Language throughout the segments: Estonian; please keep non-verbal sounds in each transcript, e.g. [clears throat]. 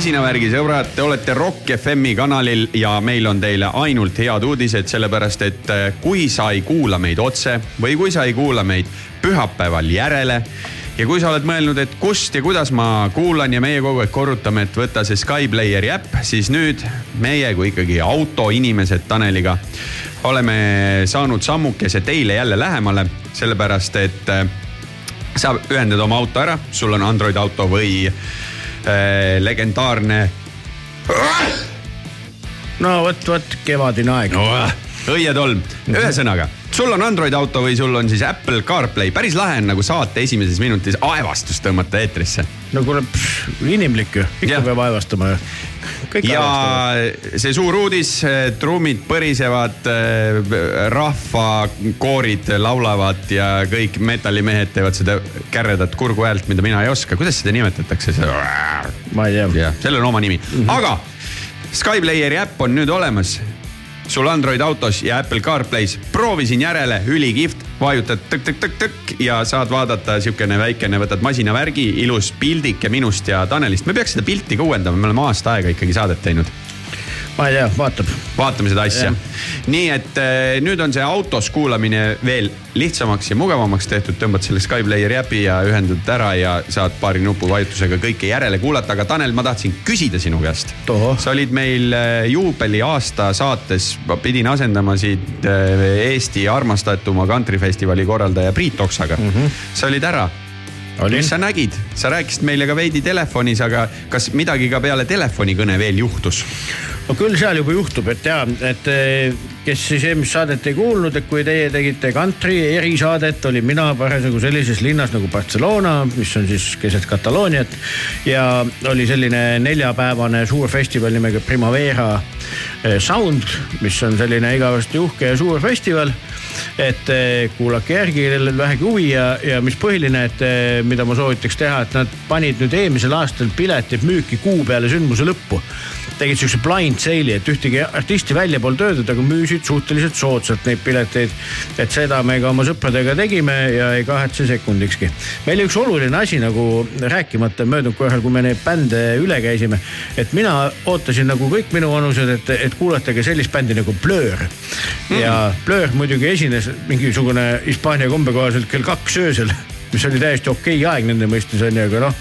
masinavärgi sõbrad, te olete Rock FM-i kanalil ja meil on teile ainult head uudised, sellepärast et eh, kui sa ei kuula meid otse või kui sa ei kuula meid pühapäeval järele ja kui sa oled mõelnud, et kust ja kuidas ma kuulan ja meie kogu aeg korrutame, et võta see Skyblayeri äpp, siis nüüd meie kui ikkagi autoinimesed Taneliga oleme saanud sammukese teile jälle lähemale, sellepärast et eh, sa ühendad oma auto ära, sul on Android auto või äh, legendaarne. no vot, vot kevadine aeg no õietolm, ühesõnaga, sul on Android auto või sul on siis Apple CarPlay, päris lahe on nagu saate esimeses minutis aevastus tõmmata eetrisse. no kuule, inimlik ju, ikka Jah. peab aevastama ju. Ja see suur uudis, trummid põrisevad, rahvakoorid laulavad ja kõik metallimehed teevad seda käredat kurgu häält, mida mina ei oska, kuidas seda nimetatakse, ma ei tea. sellel on oma nimi -hmm. aga Skyblayeri äpp on nüüd olemas sul Android autos ja Apple CarPlay's, proovisin järele, ülikihvt, vajutad tõkk-tõkk-tõkk-tõkk ja saad vaadata siukene väikene, võtad masinavärgi, ilus pildike minust ja Tanelist, me peaks seda pilti ka uuendama, me oleme aasta aega ikkagi saadet teinud ma ei tea, vaatab. vaatame seda asja. nii et äh, nüüd on see autos kuulamine veel lihtsamaks ja mugavamaks tehtud, tõmbad selle Skyblayeri äpi ja ühendad ära ja saad paari nupuvajutusega kõike järele kuulata, aga Tanel, ma tahtsin küsida sinu käest. Sa olid meil äh, juubeliaasta saates, ma pidin asendama siit äh, Eesti armastatuma kantrifestivali korraldaja Priit Oksaga mm. -hmm. sa olid ära. Mis sa nägid, sa rääkisid meile ka veidi telefonis, aga kas midagi ka peale telefonikõne veel juhtus? no küll seal juba juhtub, et ja, et kes siis eelmist saadet ei kuulnud, et kui teie tegite kantri erisaadet, olin mina parasjagu sellises linnas nagu Barcelona, mis on siis keset Katalooniat. ja oli selline neljapäevane suur festival nimega Primavera eh, Sound, mis on selline igavesti uhke ja suur festival et eh, kuulake järgi, kellel vähegi huvi ja, ja mis põhiline, et eh, mida ma soovitaks teha, et nad panid nüüd eelmisel aastal piletid müüki kuu peale sündmuse lõppu tegid siukse blind sale'i, et ühtegi artisti välja polnud öeldud, aga müüsid suhteliselt soodsalt neid pileteid. et seda me ka oma sõpradega tegime ja ei kahetse sekundikski. meil üks oluline asi nagu rääkimata möödunud korral, kui me neid bände üle käisime. et mina ootasin nagu kõik minuvanused, et, et kuulatage sellist bändi nagu Blur. ja Blur muidugi esines mingisugune Hispaania kombe kohaselt kell kaks öösel mis oli täiesti okei aeg nende mõistes onju, aga noh.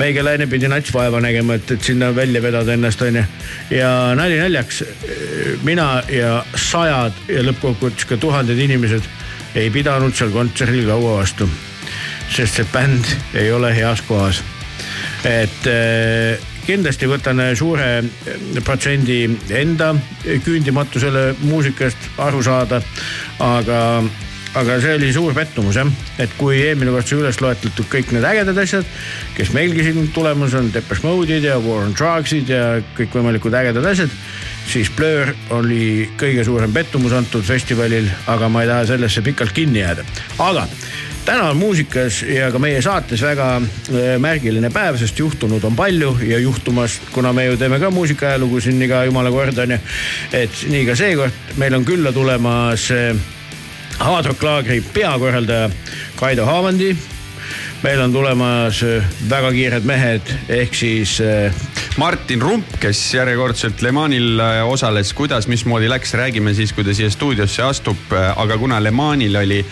Meigelaine pidi nats vaeva nägema, et, et sinna välja vedada ennast onju. ja nali naljaks, mina ja sajad ja lõppkokkuvõttes ka tuhanded inimesed ei pidanud seal kontserdil kaua vastu. sest see bänd ei ole heas kohas. et äh, kindlasti võtan suure protsendi enda küündimatusele muusikast aru saada, aga aga see oli suur pettumus jah, et kui eelmine kord sai üles loetletud kõik need ägedad asjad, kes meilgi siin tulemas on, Depeche Mode'id ja War on Drugs'id ja kõikvõimalikud ägedad asjad, siis Blur oli kõige suurem pettumus antud festivalil, aga ma ei taha sellesse pikalt kinni jääda. aga täna on muusikas ja ka meie saates väga äh, märgiline päev, sest juhtunud on palju ja juhtumas, kuna me ju teeme ka muusikaajalugu siin iga jumala kord on ju. et nii ka seekord meil on külla tulemas äh, Hard Rock laagri peakorraldaja Kaido Haavandi. meil on tulemas äh, väga kiired mehed, ehk siis äh, Martin Rump, kes järjekordselt Le Manil äh, osales, kuidas, mismoodi läks, räägime siis, kui ta siia stuudiosse astub, aga kuna Le Manil oli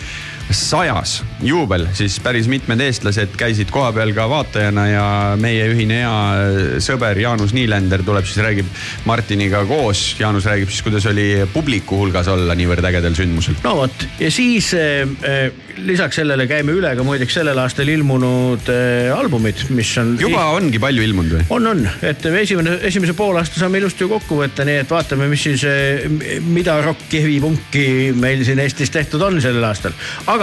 sajas juubel, siis päris mitmed eestlased käisid kohapeal ka vaatajana ja meie ühine hea sõber Jaanus Niilender tuleb siis räägib Martiniga koos. Jaanus räägib siis, kuidas oli publiku hulgas olla niivõrd ägedal sündmusel. no vot ja siis äh, lisaks sellele käime üle ka muideks sellel aastal ilmunud äh, albumid, mis on. juba ongi palju ilmunud või? on, on, et esimene, esimese poolaasta saame ilusti ju kokku võtta, nii et vaatame, mis siis äh,, mida rokki, heavy punki meil siin Eestis tehtud on sellel aastal. aga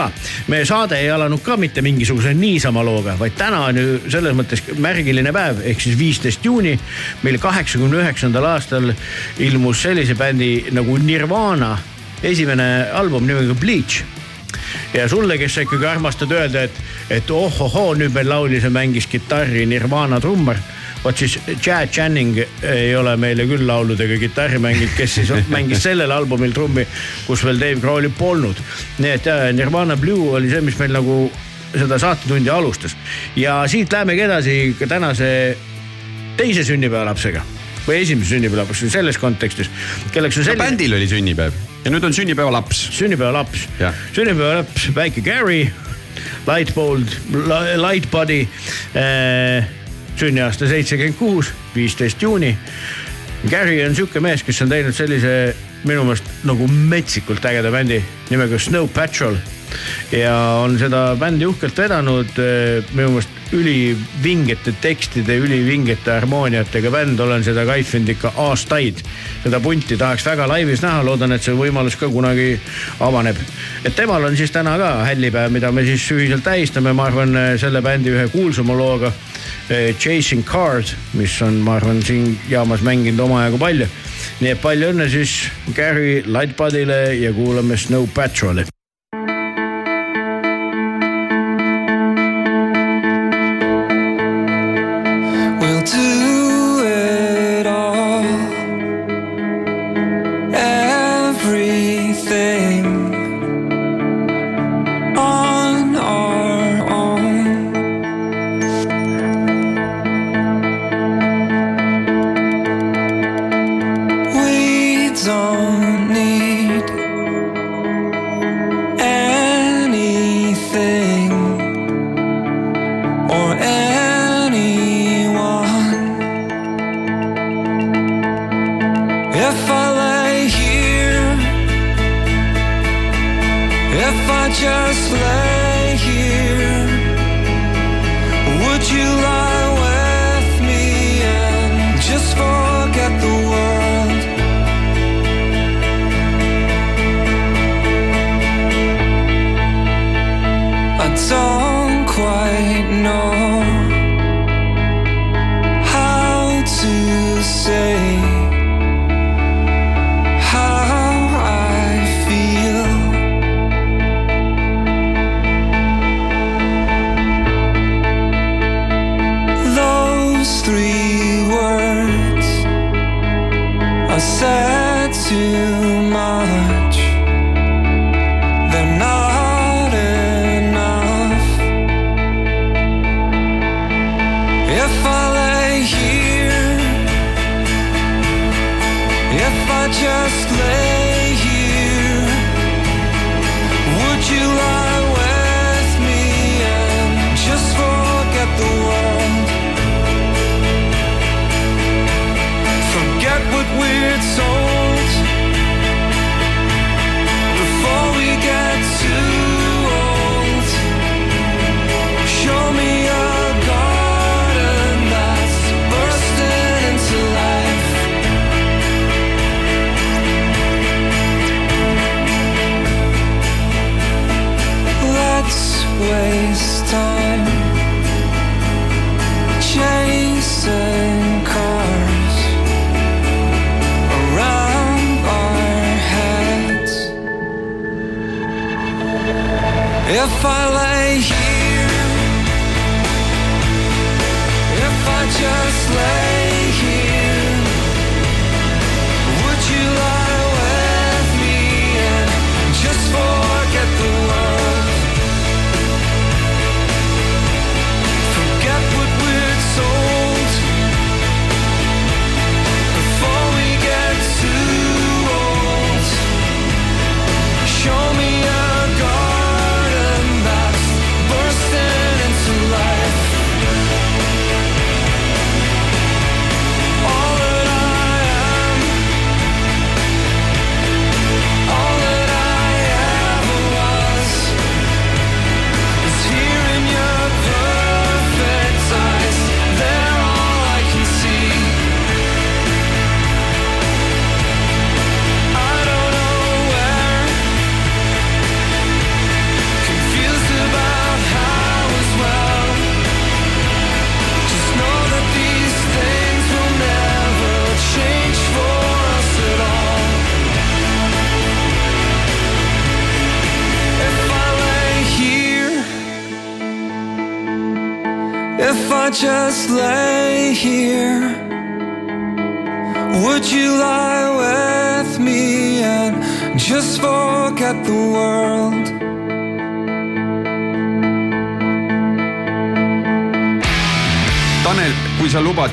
meie saade ei alanud ka mitte mingisuguse niisama looga, vaid täna on ju selles mõttes märgiline päev ehk siis viisteist juuni. meil kaheksakümne üheksandal aastal ilmus sellise bändi nagu Nirvana esimene album nimega Bleach ja sulle, kes sa ikkagi armastad öelda, et, et ohohoo, nüüd meil laulis ja mängis kitarri Nirvana trummar vot siis Chad Channing ei ole meile küll laulud ega kitarri mänginud, kes siis [laughs] mängis sellel albumil trummi, kus veel Dave Grohl'i polnud. nii et Nirvana Blue oli see, mis meil nagu seda saatetundi alustas ja siit lähemegi edasi tänase teise sünnipäevalapsega või esimese sünnipäevalapsega selles kontekstis, kelleks on selline bändil oli sünnipäev ja nüüd on sünnipäevalaps. sünnipäevalaps, sünnipäevalaps, väike Gary, Lightbold, Lightbody äh, sünniaasta seitsekümmend kuus, viisteist juuni. Gary on sihuke mees, kes on teinud sellise minu meelest nagu metsikult ägeda bändi nimega Snow Patrol ja on seda bändi uhkelt vedanud minu meelest ülivingete tekstide, ülivingete harmooniatega bänd, olen seda kaifinud ikka aastaid. seda punti tahaks väga laivis näha, loodan, et see võimalus ka kunagi avaneb. et temal on siis täna ka hällipäev, mida me siis ühiselt tähistame, ma arvan, selle bändi ühe kuulsama looga. Eh, Chasing Cars, mis on, ma arvan, siin jaamas mänginud omajagu palju. nii et palju õnne siis Gary Lightbudile ja kuulame Snow Patrol'i.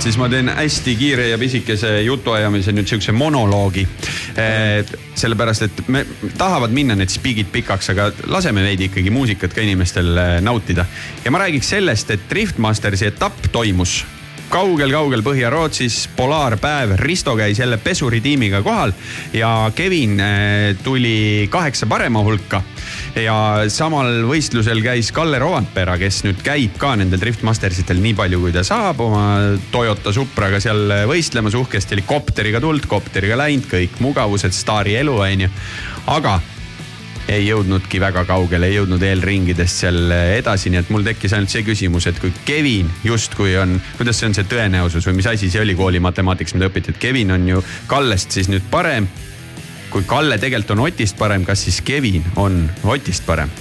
Siis ma teen hästi kiire ja pisikese jutuajamise nüüd siukse monoloogi. Sellepärast, et me tahavad minna need spigid pikaks, aga laseme veidi ikkagi muusikat ka inimestel äh, nautida. ja ma räägiks sellest, et Driftmastersi etapp toimus kaugel-kaugel Põhja-Rootsis, polaarpäev, Risto käis jälle pesuritiimiga kohal ja Kevin äh, tuli kaheksa parema hulka ja samal võistlusel käis Kalle Rovandpera, kes nüüd käib ka nendel Driftmastersitel nii palju, kui ta saab oma Toyota Supraga seal võistlemas, uhkesti helikopteriga tulnud, kopteriga läinud, kõik mugavused, staari elu, onju. aga ei jõudnudki väga kaugele, ei jõudnud eelringidest seal edasi, nii et mul tekkis ainult see küsimus, et kui Kevin justkui on, kuidas see on see tõenäosus või mis asi see oli kooli matemaatikas, mida õpiti, et Kevin on ju Kallest siis nüüd parem kui Kalle tegelikult on Otist parem, kas siis Kevin on Otist parem?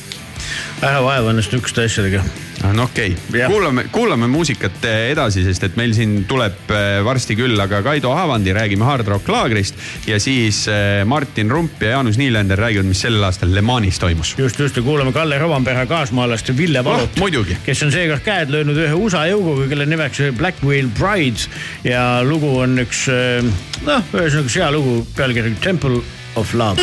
ära vaeva ennast niisuguste asjadega. Ah, no okei okay., kuulame, kuulame muusikat eh, edasi, sest et meil siin tuleb eh, varsti külla ka Kaido Havandi, räägime Hard Rock laagrist ja siis eh, Martin Rump ja Jaanus Niilender räägivad, mis sel aastal Le Manis toimus. just, just ja kuulame Kalle Rovanpera kaasmaalast Ville Valut oh,, kes on seekord käed löönud ühe USA jõuguga, kelle nimeks Black Whale Brides ja lugu on üks noh, ühesõnaga üks hea lugu, pealkiri Temple of Love.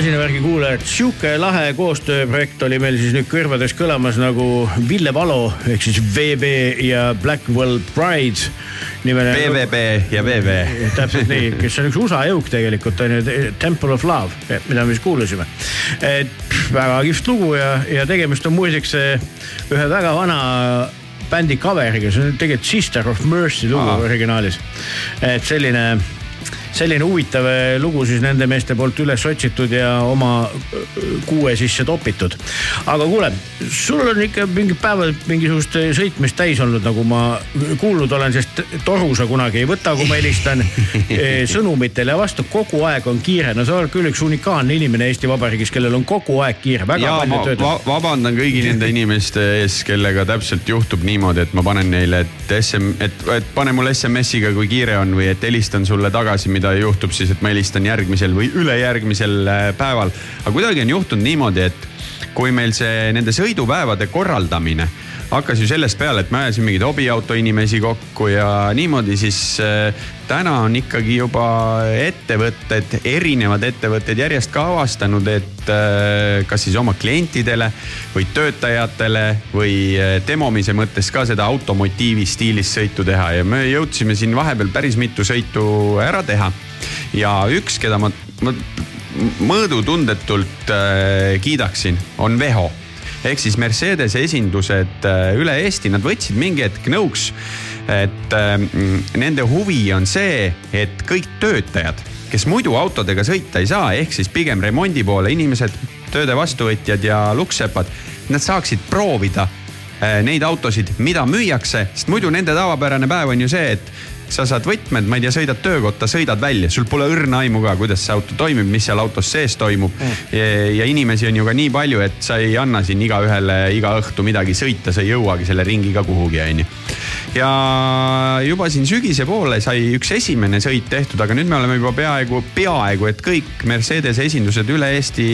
Masinavärgi kuulajad, sihuke lahe koostööprojekt oli meil siis nüüd kõrvades kõlamas nagu Ville Palo ehk siis VB ja Blackwell Pride nimeline. PVB ja VV. täpselt nii, kes on üks USA jõuk tegelikult on ju, Temple of Love, mida me siis kuulasime. et väga kihvt lugu ja, ja tegemist on muideks eh, ühe väga vana bändi cover'iga, see on tegelikult Sister of Mercy lugu Aa. originaalis. et selline selline huvitav eh, lugu siis nende meeste poolt üles otsitud ja oma öö, kuue sisse topitud. aga kuule, sul on ikka mingid päevad mingisugust eh, sõitmist täis olnud, nagu ma kuulnud olen, sest toru sa kunagi ei võta, kui ma helistan [laughs] eh, sõnumitele vastu, kogu aeg on kiire. no sa oled küll üks unikaalne inimene Eesti Vabariigis, kellel on kogu aeg kiire, väga ja palju tööd va vabandan kõigi nende inimeste ees, kellega täpselt juhtub niimoodi, et ma panen neile, et SM, et, et pane mulle SMS-iga, kui kiire on või et helistan sulle tagasi, mida juhtub siis, et ma helistan järgmisel või ülejärgmisel äh, päeval. aga kuidagi on juhtunud niimoodi, et kui meil see nende sõidupäevade korraldamine hakkas ju sellest peale, et me ajasime mingeid hobiauto inimesi kokku ja niimoodi, siis äh, täna on ikkagi juba ettevõtted, erinevad ettevõtted järjest ka avastanud, et äh, kas siis oma klientidele või töötajatele või äh, demomise mõttes ka seda automotiivi stiilis sõitu teha ja me jõudsime siin vahepeal päris mitu sõitu ära teha. ja üks, keda ma, ma mõõdutundetult kiidaksin, on Veho ehk siis Mercedese esindused äh, üle Eesti, nad võtsid mingi hetk nõuks, et äh, nende huvi on see, et kõik töötajad, kes muidu autodega sõita ei saa, ehk siis pigem remondi poole inimesed, tööde vastuvõtjad ja lukksepad, nad saaksid proovida äh, neid autosid, mida müüakse, sest muidu nende tavapärane päev on ju see, et sa saad võtmed, ma ei tea, sõidad töökotta, sõidad välja, sul pole õrna aimu ka, kuidas see auto toimib, mis seal autos sees toimub mm.. Ja, ja inimesi on ju ka nii palju, et sa ei anna siin igaühele iga õhtu midagi sõita, sa ei jõuagi selle ringiga kuhugi, onju. ja juba siin sügise poole sai üks esimene sõit tehtud, aga nüüd me oleme juba peaaegu, peaaegu, et kõik Mercedese esindused üle Eesti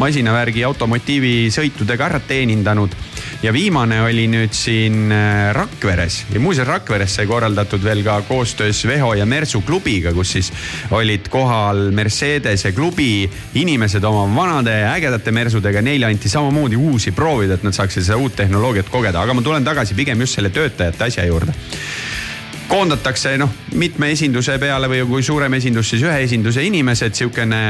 masinavärgi automotiivi sõitudega ära teenindanud. Ja viimane oli nüüd siin äh, Rakveres. Ja muuseas Rakveres sai korraldatud veel ka koostöös Veho ja Mersu klubiga, kus siis olid kohal Mercedese klubi inimesed oma vanade ägedate Mersudega, neile anti samamoodi uusi proovida, et nad saaksid seda uut tehnoloogiat kogeda, aga ma tulen tagasi pigem just selle töötajate asja juurde. Koondatakse noh, mitme esinduse peale või kui suurem esindus, siis ühe esinduse inimesed, sihukene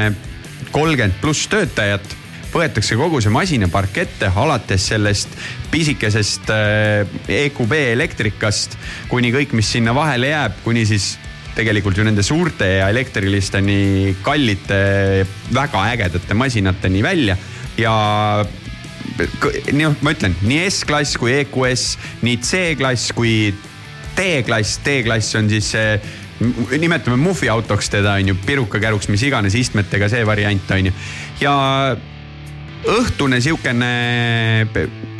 kolmkümmend pluss töötajat võetakse kogu see masinapark ette, alates sellest pisikesest äh, EQB elektrikast kuni kõik, mis sinna vahele jääb, kuni siis tegelikult ju nende suurte ja elektrilisteni kallite, väga ägedate masinateni välja ja noh, ma ütlen nii S-klass kui EQS, nii C-klass kui D-klass, D-klass on siis see nimetame muhvi autoks teda on ju, pirukakäruks, mis iganes istmetega see variant on ju. ja õhtune sihukene,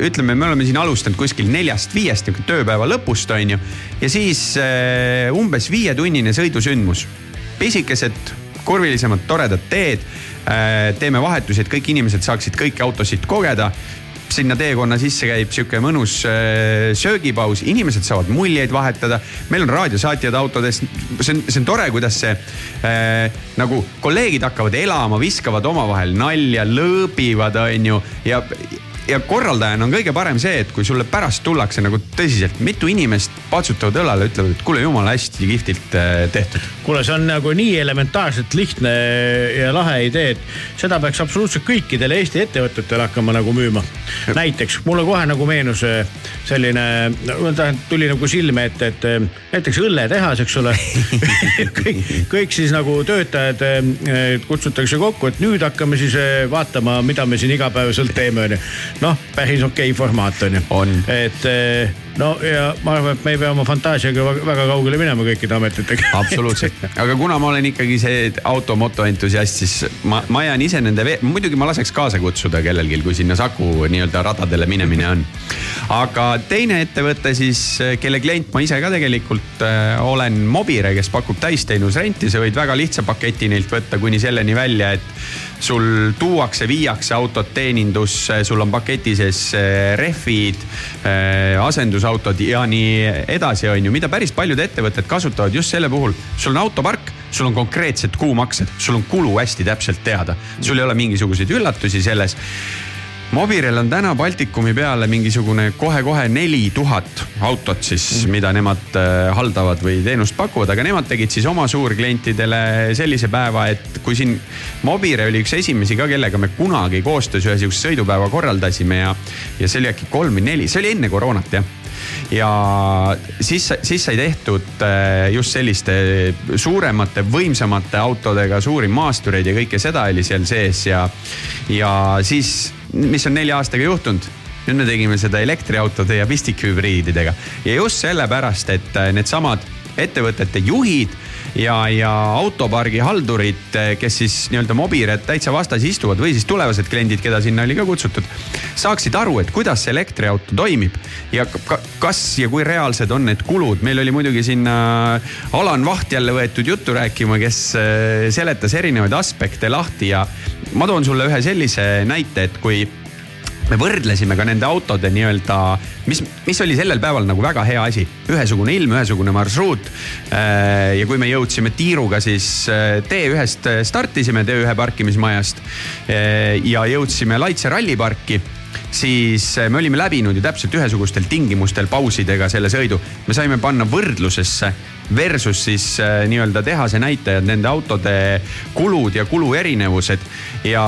ütleme, me oleme siin alustanud kuskil neljast-viiest nihuke tööpäeva lõpust on ju. ja siis äh, umbes viietunnine sõidusündmus, pisikesed kurvilisemad, toredad teed äh,. teeme vahetusi, et kõik inimesed saaksid kõiki autosid kogeda sinna teekonna sisse käib sihuke mõnus äh, söögipaus, inimesed saavad muljeid vahetada. meil on raadiosaatjad autodes, see on, see on tore, kuidas see äh, nagu kolleegid hakkavad elama, viskavad omavahel nalja, lõõbivad, on ju, ja ja korraldajana on kõige parem see, et kui sulle pärast tullakse nagu tõsiselt, mitu inimest patsutavad õlale, ütlevad, et kuule, jumala hästi kihvtilt äh, tehtud. kuule, see on nagu nii elementaarselt lihtne ja lahe idee, et seda peaks absoluutselt kõikidele Eesti ettevõtetele hakkama nagu müüma. näiteks mulle kohe nagu meenus äh, selline, tuli nagu silme ette, et äh, näiteks õlletehas, eks ole [laughs] kõik, kõik siis nagu töötajad kutsutakse kokku, et nüüd hakkame siis vaatama, mida me siin igapäevaselt teeme, onju noh, päris okei okay formaat on ju. et eh, no ja ma arvan, et me ei pea oma fantaasiaga väga kaugele minema kõikide ametitega. [laughs] absoluutselt, aga kuna ma olen ikkagi see automoto entusiast, siis ma, ma jään ise nende, muidugi ma laseks kaasa kutsuda kellelgi, kui sinna Saku nii-öelda radadele minemine on. aga teine ettevõte siis, kelle klient ma ise ka tegelikult äh, olen, Mobire, kes pakub täisteenusrenti, sa võid väga lihtsa paketi neilt võtta kuni selleni välja, et sul tuuakse, viiakse autot teenindusse, sul on paketi sees äh, rehvid, äh, asendusautod ja nii edasi, on ju, mida päris paljud ettevõtted kasutavad just selle puhul. sul on autopark, sul on konkreetsed kuumaksed, sul on kulu hästi täpselt teada, sul ei ole mingisuguseid üllatusi selles. Mobirel on täna Baltikumi peale mingisugune kohe-kohe neli tuhat autot siis mida nemad äh, haldavad või teenust pakuvad, aga nemad tegid siis oma suurklientidele sellise päeva, et kui siin Mobire oli üks esimesi ka, kellega me kunagi koostöös ühe sihukese sõidupäeva korraldasime ja, ja see oli äkki kolm või neli, see oli enne koroonat jah ja siis, siis sai tehtud äh, just selliste suuremate, võimsamate autodega suuri maastureid ja kõike seda oli seal sees ja, ja siis mis on nelja aastaga juhtunud? Nüüd me tegime seda elektriautode ja pistikhübriididega ja just sellepärast, et äh, needsamad ettevõtete juhid ja, ja autopargi haldurid, äh, kes siis nii-öelda Mobiret täitsa vastas istuvad või siis tulevased kliendid, keda sinna oli ka kutsutud, saaksid aru, et kuidas see elektriauto toimib ja ka, kas ja kui reaalsed on need kulud. meil oli muidugi sinna Alan Vaht jälle võetud juttu rääkima, kes äh, seletas erinevaid aspekte lahti ja ma toon sulle ühe sellise näite, et kui me võrdlesime ka nende autode nii-öelda, mis, mis oli sellel päeval nagu väga hea asi. ühesugune ilm, ühesugune marsruut. Äh, ja kui me jõudsime tiiruga siis äh, T1-st startisime, T1 parkimismajast ja jõudsime Laitse ralliparki siis me olime läbinud ju täpselt ühesugustel tingimustel pausidega selle sõidu. me saime panna võrdlusesse versus siis äh, nii-öelda tehase näitajad, nende autode kulud ja kulu erinevused. ja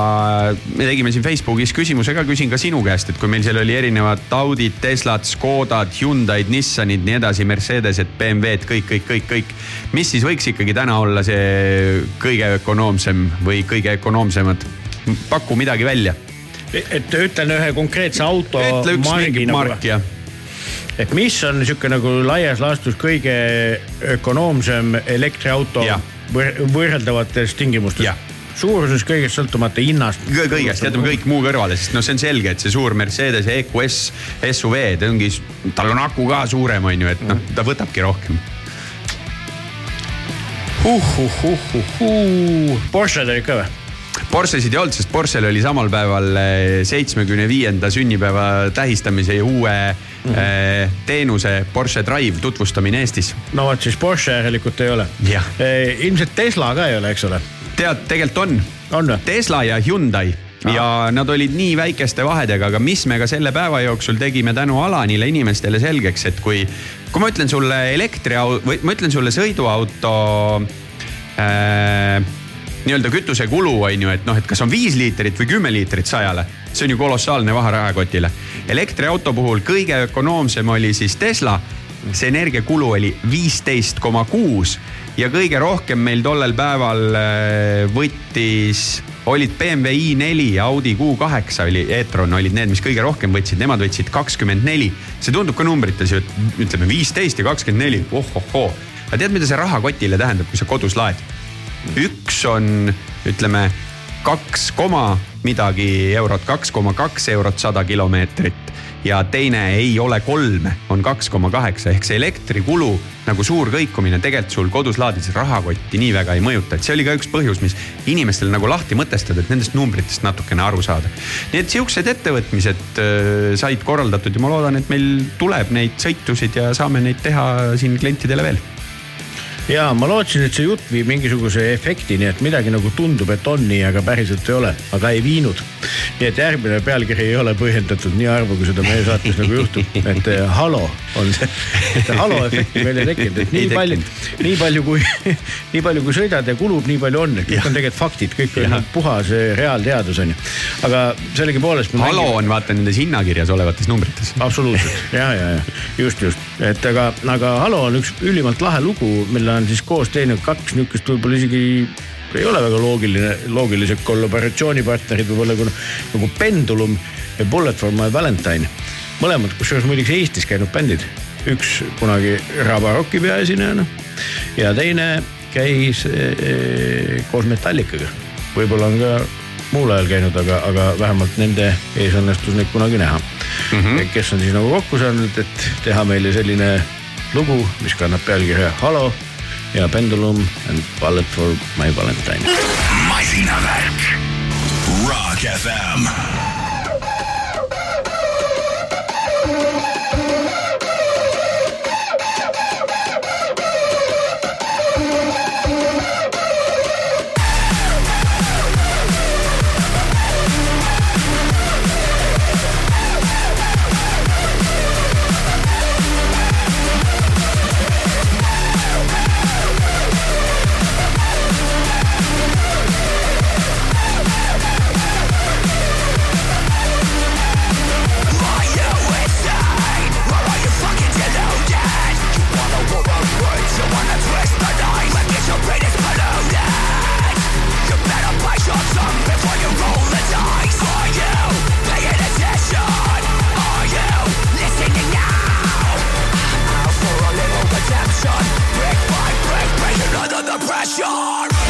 me tegime siin Facebookis küsimuse ka, küsin ka sinu käest, et kui meil seal oli erinevad Audid, Teslad, Škodad, Hyundai'd, Nissanid, nii edasi, Mercedesed, BMW-d, kõik, kõik, kõik, kõik. mis siis võiks ikkagi täna olla see kõige ökonoomsem või kõige ökonoomsemad? paku midagi välja et ütlen ühe konkreetse auto. ütle üks mingi mark jah et mis on sihuke nagu laias laastus kõige ökonoomsem elektriauto ja. võrreldavates tingimustes? suurusest kõigest sõltumata hinnast. kõigest jätame kõik muu kõrvale, sest noh, see on selge, et see suur Mercedes EQS SUV, ta ongi, tal on aku ka suurem, on ju, et noh, ta võtabki rohkem. Porsche'd olid ka või? Porschesid ei olnud, sest Porschel oli samal päeval eh, seitsmekümne viienda sünnipäeva tähistamise ja uue mm -hmm. teenuse Porsche Drive tutvustamine Eestis. no vot siis Porsche järelikult ei ole. Jah. ilmselt Tesla ka ei ole, eks ole? tead, tegelikult on. On või? Tesla ja Hyundai ja nad olid nii väikeste vahedega, aga mis me ka selle päeva jooksul tegime tänu Alanile inimestele selgeks, et kui, kui ma ütlen sulle elektriauto või ma ütlen sulle sõiduauto äh, nii-öelda kütusekulu on ju, et noh, et kas on viis liitrit või kümme liitrit sajale, see on ju kolossaalne vahe rahakotile. elektriauto puhul kõige ökonoomsem oli siis Tesla, see energiakulu oli viisteist koma kuus ja kõige rohkem meil tollel päeval äh, võttis, olid BMW i4 ja Audi Q8 oli, e-tron olid need, mis kõige rohkem võtsid, nemad võtsid kakskümmend neli. see tundub ka numbrites ju, et ütleme viisteist ja kakskümmend neli, ohohoo. aga tead, mida see rahakotile tähendab, kui sa kodus laed? Üks on, ütleme kaks koma midagi eurot, kaks koma kaks eurot sada kilomeetrit. Ja teine ei ole kolme, on kaks koma kaheksa. Ehk see elektrikulu nagu suur kõikumine tegelikult sul kodus laadides rahakotti nii väga ei mõjuta, et see oli ka üks põhjus, mis inimestel nagu lahti mõtestada, et nendest numbritest natukene aru saada. nii et sihukesed ettevõtmised äh, said korraldatud ja ma loodan, et meil tuleb neid sõitusid ja saame neid teha siin klientidele veel ja ma lootsin, et see jutt viib mingisuguse efektini, et midagi nagu tundub, et on nii, aga päriselt ei ole, aga ei viinud. nii et järgmine pealkiri ei ole põhjendatud nii harva, kui seda meie saates nagu juhtub, et eh, halo on see, et halo efekti meil ei tekkinud, et nii palju nii palju kui, [laughs] nii palju kui sõidad ja kulub, nii palju on, kõik on tegelikult faktid, kõik on Jah. puhas eh, reaalteadus on ju. aga sellegipoolest. halo on vaata nendes hinnakirjas olevates numbrites. absoluutselt ja, ja, ja just, just, et aga, aga Halo on üks ülimalt lahe lugu, mille on siis koos teinud kaks niisugust võib-olla isegi ei ole väga loogiline, loogilised kollaboratsioonipartnerid võib-olla nagu, nagu Pendulum ja Bullet for my Valentine. mõlemad, kusjuures muideks Eestis käinud bändid, üks kunagi Raba Rocki peaesinejana ja teine käis eh, koos Metallikaga. võib-olla on ka muul ajal käinud, aga, aga vähemalt nende ees õnnestus neid kunagi näha mm. -hmm. kes on siis nagu kokku saanud, et teha meile selline lugu, mis kannab pealkirja Halo ja Pendulum and Ballet for my Valentine. masinavärk. Rock FM. under the pressure.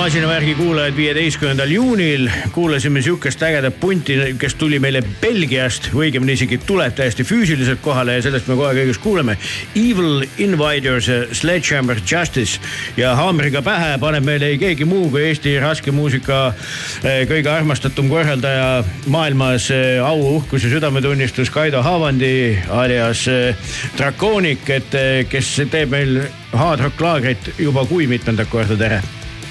Masinavärgi kuulajad, viieteistkümnendal juunil kuulasime sihukest ägedat punti, kes tuli meile Belgiast või õigemini isegi tuleb täiesti füüsiliselt kohale ja sellest me kogu aeg õigust kuuleme. Evil Invaders, Sledgehammer Justice ja haamriga pähe paneb meile ei keegi muu kui Eesti raske muusika eh, kõige armastatum korraldaja maailmas, eh, au, uhkus ja südametunnistus Kaido Haavandi alias eh, Draconic, et kes teeb meil Hard Rock laagrit juba kui mitmendat korda, tere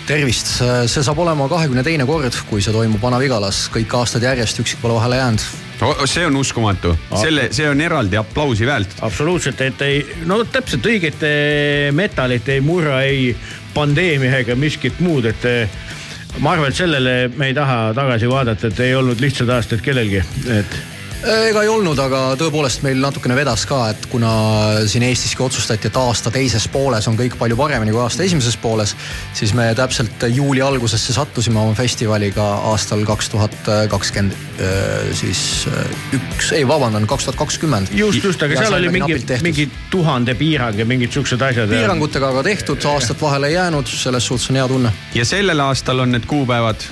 tervist, see saab olema kahekümne teine kord, kui see toimub Vana-Vigalas, kõik aastad järjest, üksik pole vahele jäänud oh,. see on uskumatu, selle, see on eraldi aplausi väärt. absoluutselt, et ei, no täpselt õiget metalit ei murra ei pandeemia ega miskit muud, et eh, ma arvan, et sellele me ei taha tagasi vaadata, et ei olnud lihtsad aastad kellelgi, et ega ei olnud, aga tõepoolest meil natukene vedas ka, et kuna siin Eestiski otsustati, et aasta teises pooles on kõik palju paremini kui aasta esimeses pooles, siis me täpselt juuli algusesse sattusime oma festivaliga aastal kaks tuhat kakskümmend äh, siis äh, üks, ei vabandan, kaks tuhat kakskümmend. just, just, aga ja seal oli mingi, mingi tuhande piirang ja mingid siuksed asjad. piirangutega aga tehtud, aastat vahele ei jäänud, selles suhtes on hea tunne. ja sellel aastal on need kuupäevad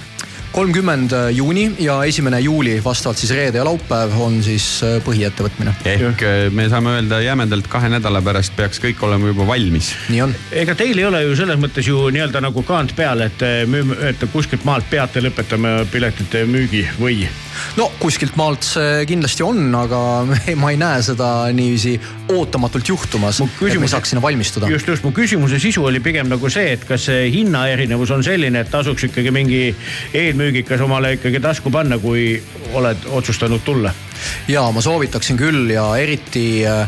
kolmkümmend juuni ja esimene juuli, vastavalt siis reede ja laupäev on siis äh, põhiettevõtmine. ehk äh, me saame öelda jämedalt kahe nädala pärast peaks kõik olema juba valmis. nii on. ega teil ei ole ju selles mõttes ju nii-öelda nagu kaant peal, et äh, müüme, et kuskilt maalt peate lõpetame piletite müügi või? No kuskilt maalt see kindlasti on, aga [laughs] ma ei näe seda niiviisi ootamatult juhtumas, et me saaks sinna valmistuda. just, just mu küsimuse sisu oli pigem nagu see, et kas see hinnaerinevus on selline, et tasuks ikkagi mingi eelmüük müügikas omale ikkagi tasku panna, kui oled otsustanud tulla? ja ma soovitaksin küll ja eriti äh,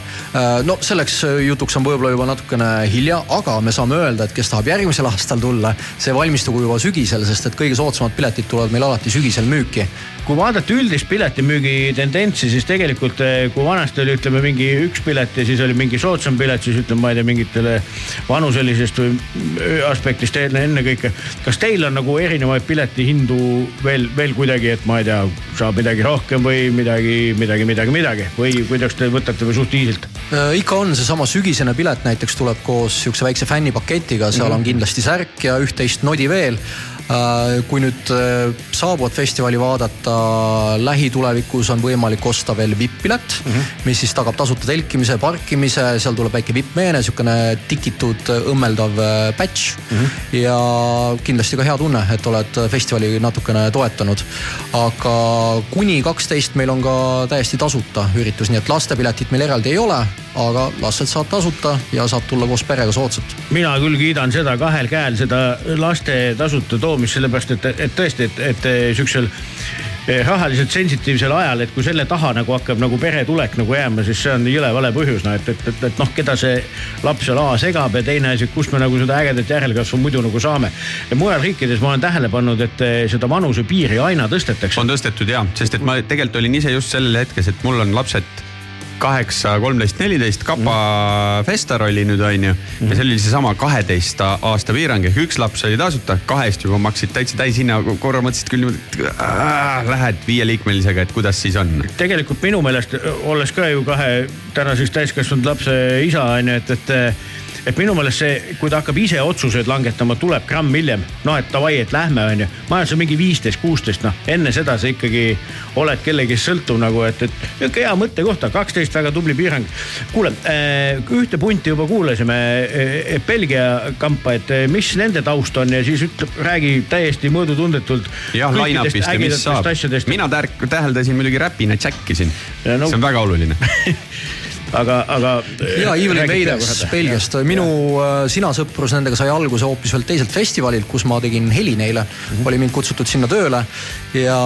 no selleks jutuks on võib-olla juba natukene hilja, aga me saame öelda, et kes tahab järgmisel aastal tulla, see valmistugu juba sügisel, sest et kõige soodsamad piletid tulevad meil alati sügisel müüki kui vaadata üldist piletimüügi tendentsi, siis tegelikult eh, kui vanasti oli, ütleme mingi üks pilet ja siis oli mingi soodsam pilet, siis ütleme, ma ei tea, mingitele vanuselisest või aspektist enne, ennekõike. kas teil on nagu erinevaid piletihindu veel, veel kuidagi, et ma ei tea, saab midagi rohkem või midagi, midagi, midagi, midagi või kuidas te võtate või suht easy'lt? Äh, ikka on seesama sügisene pilet näiteks tuleb koos sihukese väikse fännipaketiga, seal mm -hmm. on kindlasti särk ja üht-teist nodi veel kui nüüd äh, saabuvat festivali vaadata, lähitulevikus on võimalik osta veel vipp-pilet mm, -hmm. mis siis tagab tasuta telkimise, parkimise, seal tuleb väike vipp-meene, sihukene tikitud õmmeldav patch äh, mm. -hmm. ja kindlasti ka hea tunne, et oled festivali natukene toetanud. aga kuni kaksteist meil on ka täiesti tasuta üritus, nii et lastepiletit meil eraldi ei ole, aga lasted saad tasuta ja saad tulla koos perega soodsalt. mina küll kiidan seda kahel käel, seda laste tasuta toomist loomist, sellepärast et, et tõesti, et, et sihukesel eh, rahaliselt sensitiivsel ajal, et kui selle taha nagu hakkab nagu peretulek nagu jääma, siis see on jõle vale põhjus, noh, et, et, et, et noh, keda see laps seal A segab ja teine asi, kust me nagu seda ägedat järelkasvu muidu nagu saame. ja mujal riikides ma olen tähele pannud, et eh, seda vanusepiiri aina tõstetakse. on tõstetud ja, sest et ma tegelikult olin ise just sellel hetkes, et mul on lapsed kaheksa, kolmteist, neliteist, Kapa mm. Festar oli nüüd on ju mm.. ja seal oli seesama kaheteist aasta piirang ehk üks laps oli tasuta, kahest juba maksid täitsa täishinna, korra mõtlesid küll niimoodi, et lähed viieliikmelisega, et kuidas siis on. tegelikult minu meelest, olles ka ju kahe tänaseks täiskasvanud lapse isa on ju, et, et et minu meelest see, kui ta hakkab ise otsuseid langetama, tuleb gramm hiljem. noh, et davai, et lähme, onju. ma arvan, see on mingi viisteist, kuusteist, noh enne seda sa ikkagi oled kellegist sõltuv nagu, et, et nihuke hea mõttekoht, kaksteist väga tubli piirang. kuule äh,, ühte punti juba kuulasime äh, Belgia kampa, et äh, mis nende taust on ja siis ütleb, räägi täiesti mõõdutundetult. jah, line-up'ist ja mis saab. mina täheldasin muidugi räpina siin no,, see on väga oluline [laughs] aga, aga. ja Evelyn Veiders Belgiast, minu äh, sina sõprus nendega sai alguse hoopis veel teiselt festivalilt, kus ma tegin heli neile mm. -hmm. oli mind kutsutud sinna tööle ja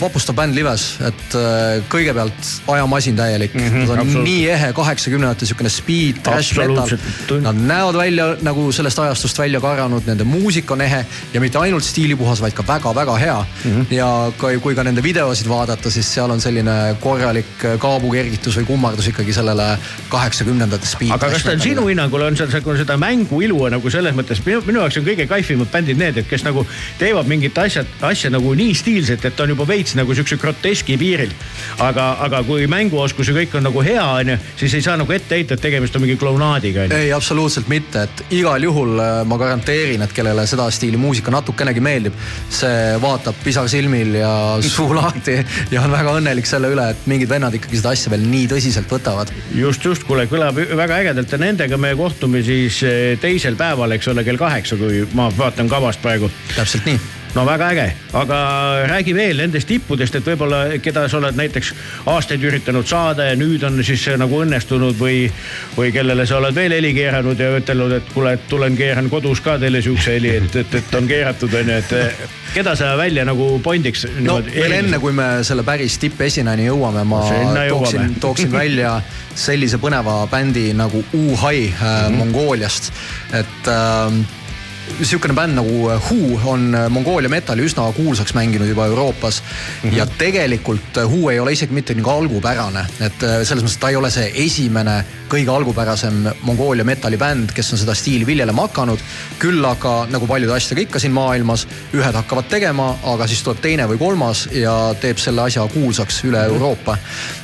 vapustav bänd lives, et äh, kõigepealt ajamasin täielik mm. -hmm, Nad on nii ehe kaheksakümnendate sihukene speed, trash metal. Nad näevad välja nagu sellest ajastust välja karanud, nende muusika on ehe ja mitte ainult stiilipuhas, vaid ka väga-väga hea mm. -hmm. ja kui, kui ka nende videosid vaadata, siis seal on selline korralik kaabukergitus või kummardus ikkagi selle sellele kaheksakümnendates speed. aga kas ta on sinu hinnangul on seal nagu seda mängu ilu nagu selles mõttes, minu, minu jaoks on kõige kaifimad bändid need, et kes nagu teevad mingit asja, asja nagu nii stiilselt, et on juba veits nagu siukse groteski piiril. aga, aga kui mänguoskus ja kõik on nagu hea, onju, siis ei saa nagu ette heita, et tegemist on mingi klounaadiga. ei, absoluutselt mitte, et igal juhul äh, ma garanteerin, et kellele seda stiili muusika natukenegi meeldib, see vaatab pisar silmil ja [laughs] suu lahti ja on väga õnnelik selle üle, et mingid vennad ikkagi seda asja veel nii tõsiselt võtavad. Just, just, kuule, kõlab väga ägedalt ja nendega me kohtume siis eh, teisel päeval, eks ole, kell kaheksa, kui ma vaatan kavast praegu. täpselt nii no väga äge, aga räägi veel nendest tippudest, et võib-olla, keda sa oled näiteks aastaid üritanud saada ja nüüd on siis nagu õnnestunud või, või kellele sa oled veel heli keeranud ja ütelnud, et kuule, et tulen keeran kodus ka teile siukse heli, et, et, et on keeratud onju, et keda sa välja nagu pondiks? no veel enne, kui me selle päris tippesinejani jõuame, ma tooksin, tooksin välja sellise põneva bändi nagu U-Hai mm -hmm. Mongooliast, et äh, sihukene bänd nagu Who on Mongoolia metalli üsna kuulsaks mänginud juba Euroopas mm. -hmm. ja tegelikult Who ei ole isegi mitte nii algupärane, et äh, selles mõttes, et ta ei ole see esimene kõige algupärasem Mongoolia metallibänd, kes on seda stiili viljelema hakanud. küll aga nagu paljude asjadega ikka siin maailmas, ühed hakkavad tegema, aga siis tuleb teine või kolmas ja teeb selle asja kuulsaks üle mm -hmm. Euroopa.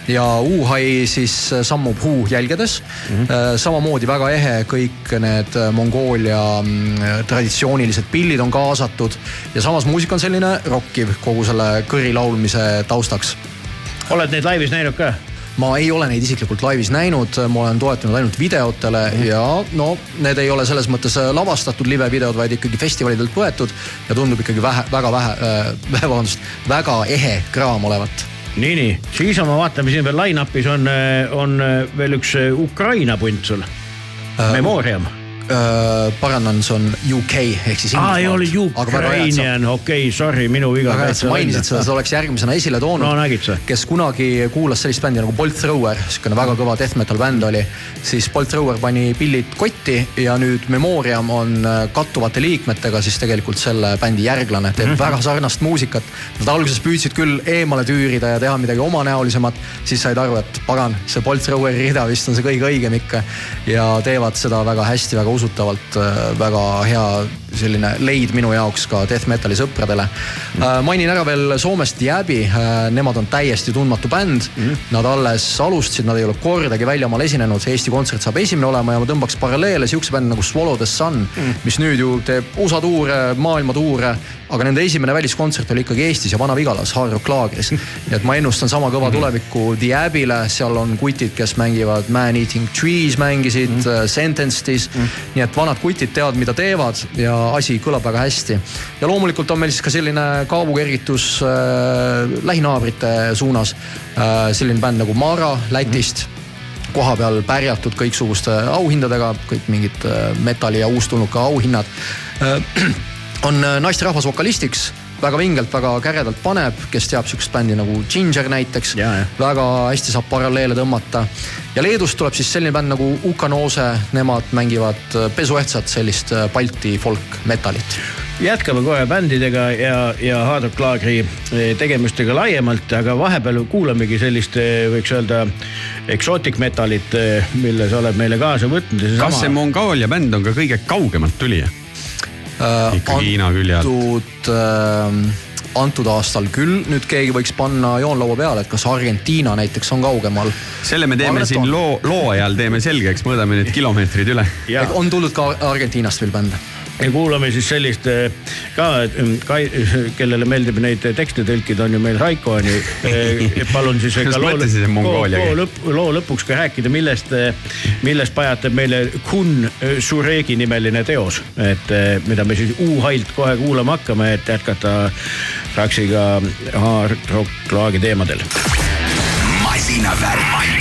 Ja Wuhai siis sammub Who jälgedes mm. -hmm. samamoodi väga ehe kõik need Mongoolia mm, traditsioonilised pillid on kaasatud ja samas muusika on selline rokkiv kogu selle kõri laulmise taustaks. oled neid laivis näinud ka? ma ei ole neid isiklikult laivis näinud, ma olen toetunud ainult videotele mm -hmm. ja no need ei ole selles mõttes äh, lavastatud livevideod, vaid ikkagi festivalidelt võetud ja tundub ikkagi vähe, väga vähe äh,, [laughs] vabandust, väga ehe kraam olevat nii, nii, siis ma vaatame siin veel line-up'is on, äh, on äh, veel üks Ukraina punt sul äh,. Memoriam äh, parandan, see on UK ehk siis. aa, ei ole Ukrainian, okei okay,, sorry, minu viga. väga hea, et sa mainisid seda, seda oleks järgmisena esile toonud no,. nägid sa? kes kunagi kuulas sellist bändi nagu Bolt Thrower, sihukene väga kõva death metal bänd oli. siis Bolt Thrower pani pillid kotti ja nüüd Memoriam on äh, kattuvate liikmetega siis tegelikult selle bändi järglane, teeb mm -hmm. väga sarnast muusikat. Nad alguses püüdsid küll eemale tüürida ja teha midagi omanäolisemat, siis said aru, et pagan, see Bolt Throweri rida vist on see kõige õigem ikka. ja teevad seda väga hästi, väga usutavalt äh, väga hea selline leid minu jaoks ka death metali sõpradele. Äh, mainin ära veel Soomest Jääbi, äh, nemad on täiesti tundmatu bänd mm. -hmm. Nad alles alustasid, nad ei ole kordagi väljamaal esinenud, Eesti Kontsert saab esimene olema ja ma tõmbaks paralleele sihukese bändi nagu Swallow the Sun mm, -hmm. mis nüüd ju teeb USA tuure, maailma tuure aga nende esimene väliskontsert oli ikkagi Eestis ja Vana-Vigalas Hard Rock laagris. nii et ma ennustan sama kõva mhm. tulevikku The Abbey'le, seal on kutid, kes mängivad Man Eating Trees mängisid mm, -hmm. Sentenced'is mm. -hmm. nii et vanad kutid teavad, mida teevad ja asi kõlab väga hästi. ja loomulikult on meil siis ka selline kaabukergitus äh, lähinaabrite suunas äh,. selline bänd nagu Mara Lätist koha peal pärjatud kõiksuguste auhindadega, kõik mingid äh, metalli ja uustulnuka auhinnad äh, [clears throat] on äh, naisterahvas vokalistiks väga vingelt, väga käredalt paneb, kes teab sihukest bändi nagu Ginger näiteks. väga hästi saab paralleele tõmmata. ja Leedust tuleb siis selline bänd nagu Ukanose, nemad mängivad äh, pesuehtsat sellist äh, Balti folk metalit. jätkame kohe bändidega ja, ja Hard Rock Laagri tegemistega laiemalt, aga vahepeal kuulamegi sellist, võiks öelda, exotic metalit, mille sa oled meile kaasa võtnud. kas sama... see Mongoolia bänd on ka kõige kaugemalt tulija? Antud äh, antud aastal küll, nüüd keegi võiks panna joonlaua peale, et kas Argentiina näiteks on kaugemal. selle me teeme siin loo, loo ajal teeme selgeks, mõõdame need kilomeetrid üle. on tulnud ka Argentiinast veel bände ja kuulame siis sellist eh, ka, ka, [laughs] kellele meeldib neid tekste tõlkida, on ju meil Raiko on ju. Eh, palun siis [laughs] ka loo, loo, loo, lõpp, loo lõpuks ka rääkida, millest, millest pajatab meile Kun Suregi nimeline teos, et mida me siis U-hailt kohe kuulama hakkame, et jätkata Raksiga hard rock laagi teemadel. masinavärk,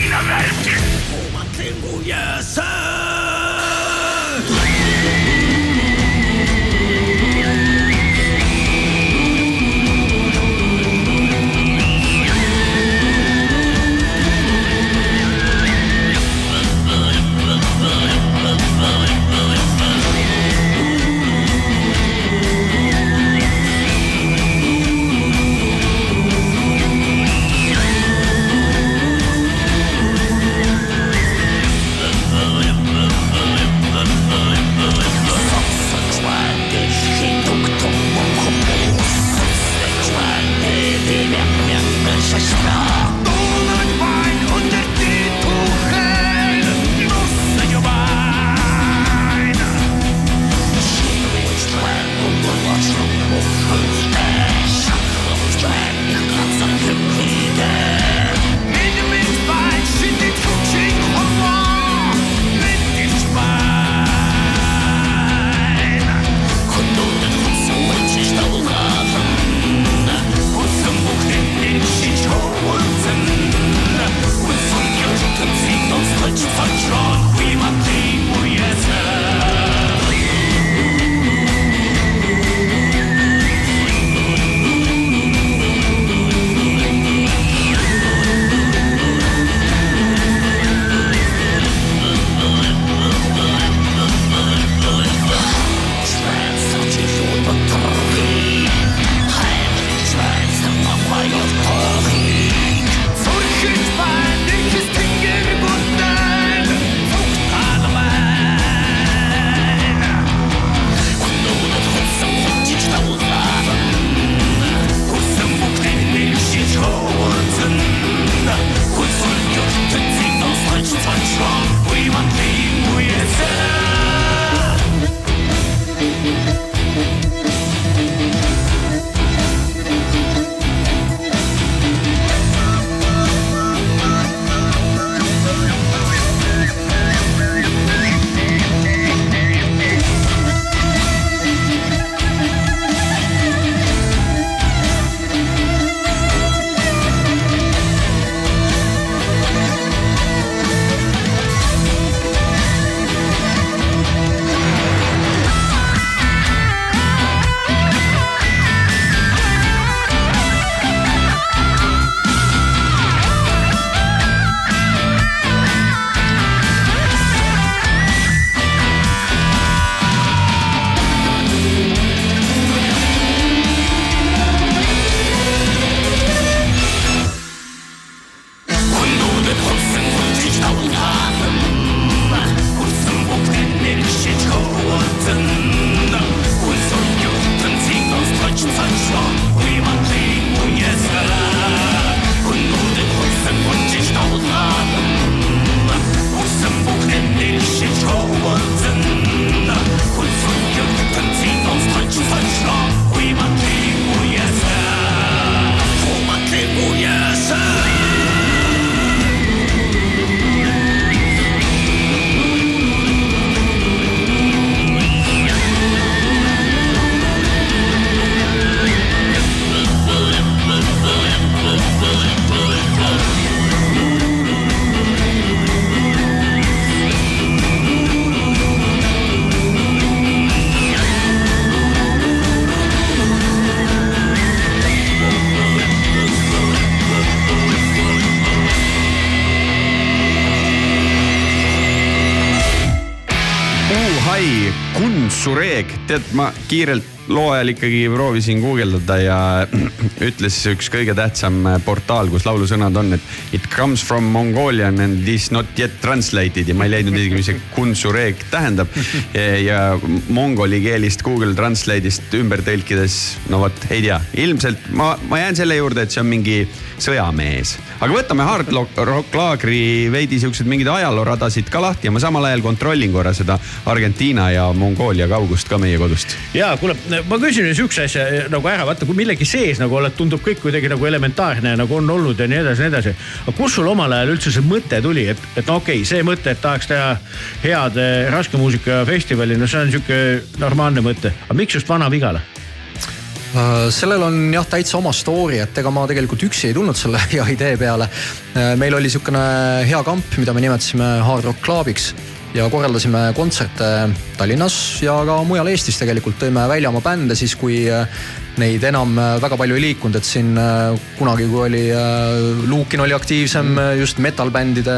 ma kiirelt loo ajal ikkagi proovisin guugeldada ja [clears throat] ütles üks kõige tähtsam portaal, kus laulusõnad on, et it comes from Mongolian and is not yet translated ja ma ei leidnud isegi, mis see Kuntsureeg tähendab. [laughs] ja mongoli keelist Google Translate'ist ümber tõlkides, no vot, ei tea, ilmselt ma, ma jään selle juurde, et see on mingi sõjamees. Aga võtame Hard Rock Laagri veidi siuksed mingeid ajalooradasid ka lahti ja ma samal ajal kontrollin korra seda Argentiina ja Mongoolia kaugust ka meie kodust. ja kuule, ma küsin sihukese asja eh, nagu ära, vaata kui millegi sees nagu oled, tundub kõik kuidagi nagu elementaarne nagu on olnud ja nii edasi ja nii edasi. aga kust sul omal ajal üldse see mõte tuli, et, et no okei okay,, see mõte, et tahaks teha head eh, raske muusika festivali, no see on sihuke normaalne mõte, aga miks just Vana-Vigala? Äh, sellel on jah täitsa oma story, et ega ma tegelikult üksi ei tulnud selle [laughs] hea idee peale. Äh, meil oli sihukene hea kamp, mida me nimetasime Hard Rock Clubiks ja korraldasime kontserte Tallinnas ja ka mujal Eestis tegelikult tõime välja oma bände siis, kui äh, neid enam väga palju ei liikunud, et siin kunagi, kui oli Luukin oli aktiivsem just metal-bändide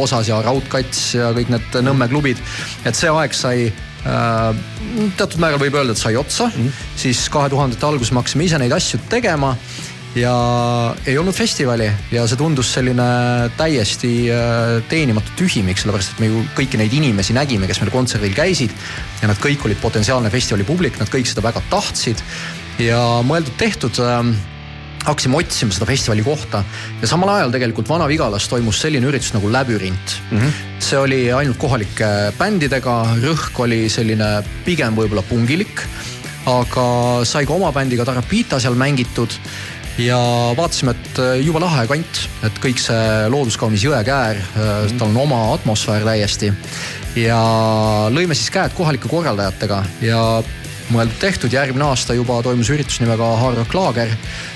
osas ja Raudkats ja kõik need Nõmme klubid. et see aeg sai teatud määral võib öelda, et sai otsa mm, -hmm. siis kahe tuhandete alguses me hakkasime ise neid asju tegema ja ei olnud festivali ja see tundus selline täiesti äh, teenimatu tühimik, sellepärast et me ju kõiki neid inimesi nägime, kes meil kontserdil käisid. ja nad kõik olid potentsiaalne festivali publik, nad kõik seda väga tahtsid ja mõeldud-tehtud ähm, hakkasime otsima seda festivali kohta ja samal ajal tegelikult Vana-Vigalas toimus selline üritus nagu Läbürint mm. -hmm. see oli ainult kohalike bändidega, rõhk oli selline pigem võib-olla pungilik, aga sai ka oma bändiga Tarapita seal mängitud ja vaatasime, et äh, jube lahe kant, et kõik see looduskaunis jõekäär mm, -hmm. tal on oma atmosfäär täiesti. ja lõime siis käed kohalike korraldajatega ja mõeldud-tehtud, järgmine aasta juba toimus üritus nimega Hard Rock Laager Äh,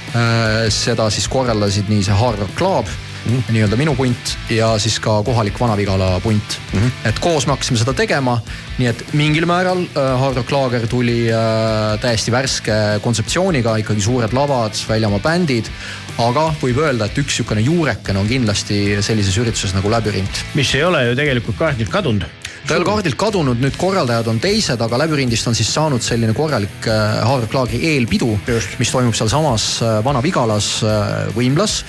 seda siis korraldasid nii see Hard Rock Club mm -hmm. nii-öelda minu punt ja siis ka kohalik Vana-Vigala punt mm. -hmm. et koos me hakkasime seda tegema, nii et mingil määral äh, Hard Rock Laager tuli äh, täiesti värske kontseptsiooniga, ikkagi suured lavad, väljamaa bändid. aga võib öelda, et üks sihukene juurekene on kindlasti sellises ürituses nagu Läbürint. mis ei ole ju tegelikult kaardilt kadunud ta ei ole kaardilt kadunud, nüüd korraldajad on teised, aga Läbürindist on siis saanud selline korralik Hard Rock Laagri eelpidu, mis toimub sealsamas Vana-Vigalas võimlas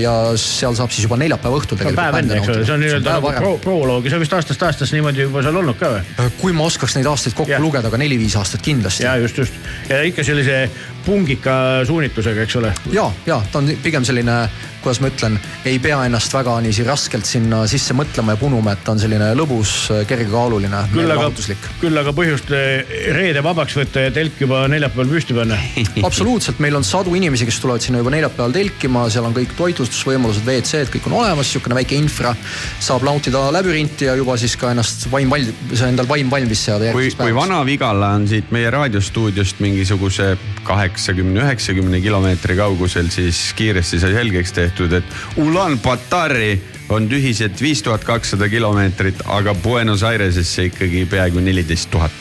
ja seal saab siis juba neljapäeva õhtul tegelikult. päev enne, eks ole, see on nii-öelda nagu pro proloog ja see on vist aastast aastasse niimoodi juba seal olnud ka või? kui ma oskaks neid aastaid kokku ja. lugeda, aga neli-viis aastat kindlasti. ja just, just ja ikka sellise pungika suunitlusega, eks ole. ja, ja ta on pigem selline kuidas ma ütlen, ei pea ennast väga niiviisi raskelt sinna sisse mõtlema ja punuma, et ta on selline lõbus, kergekaaluline, meelelahutuslik. küll aga põhjust eh, reede vabaks võtta ja telk juba neljapäeval püsti panna absoluutselt, meil on sadu inimesi, kes tulevad sinna juba neljapäeval telkima, seal on kõik toitlustusvõimalused, WC-d, kõik on olemas, sihukene väike infra. saab nautida läbürinti ja juba siis ka ennast vaim valmis, endal vaim valmis seada päevaks. kui Vana-Vigala on siit meie raadiostuudiost mingisuguse kaheksakümne, üheksakümne kilomeetri kaugusel, siis kiiresti sai selgeks tehtud tehtud, et Ulan-Batari on tühiselt viis tuhat kakssada kilomeetrit, aga Buenos Airesesse ikkagi peaaegu neliteist tuhat.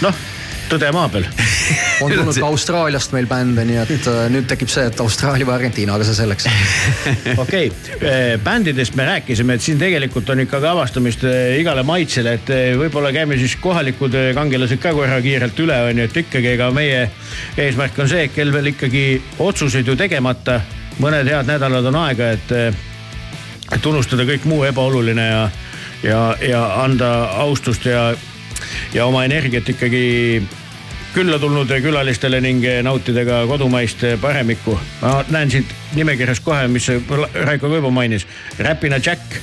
noh tõde maa peal on tulnud ka Austraaliast meil bände, nii et äh, nüüd tekib see, et Austraalia või Argentiina, aga see selleks. [laughs] okei, äh, bändidest me rääkisime, et siin tegelikult on ikkagi avastamist äh, igale maitsele, et võib-olla käime siis kohalikud kangelased ka korra kiirelt üle, on ju, et ikkagi ega meie eesmärk on see, et kel veel ikkagi otsuseid ju tegemata mõned head nädalad on aega, et, et unustada kõik muu ebaoluline ja, ja, ja anda austust ja, ja oma energiat ikkagi külla tulnud külalistele ning nautida ka kodumaist paremikku. ma näen siit nimekirjas kohe, mis Raiko ka juba mainis, Räpina Jack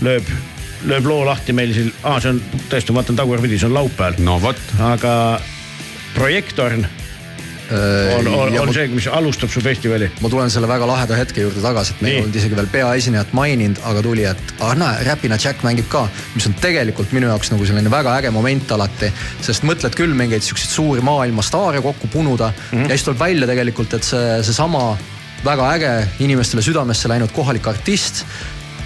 lööb, lööb loo lahti meil siin, aa, see on tõesti, ma vaatan tagurpidi, see on laupäeval. no vot. aga Projektorn on, on, on see, mis alustab su festivali? ma tulen selle väga laheda hetke juurde tagasi, et me ei olnud isegi veel peaesinejat maininud, aga tuli, et ah näe, Räpina Jack mängib ka, mis on tegelikult minu jaoks nagu selline väga äge moment alati. sest mõtled küll mingeid siukseid suuri maailma staare kokku punuda mm -hmm. ja siis tuleb välja tegelikult, et see, seesama väga äge inimestele südamesse läinud kohalik artist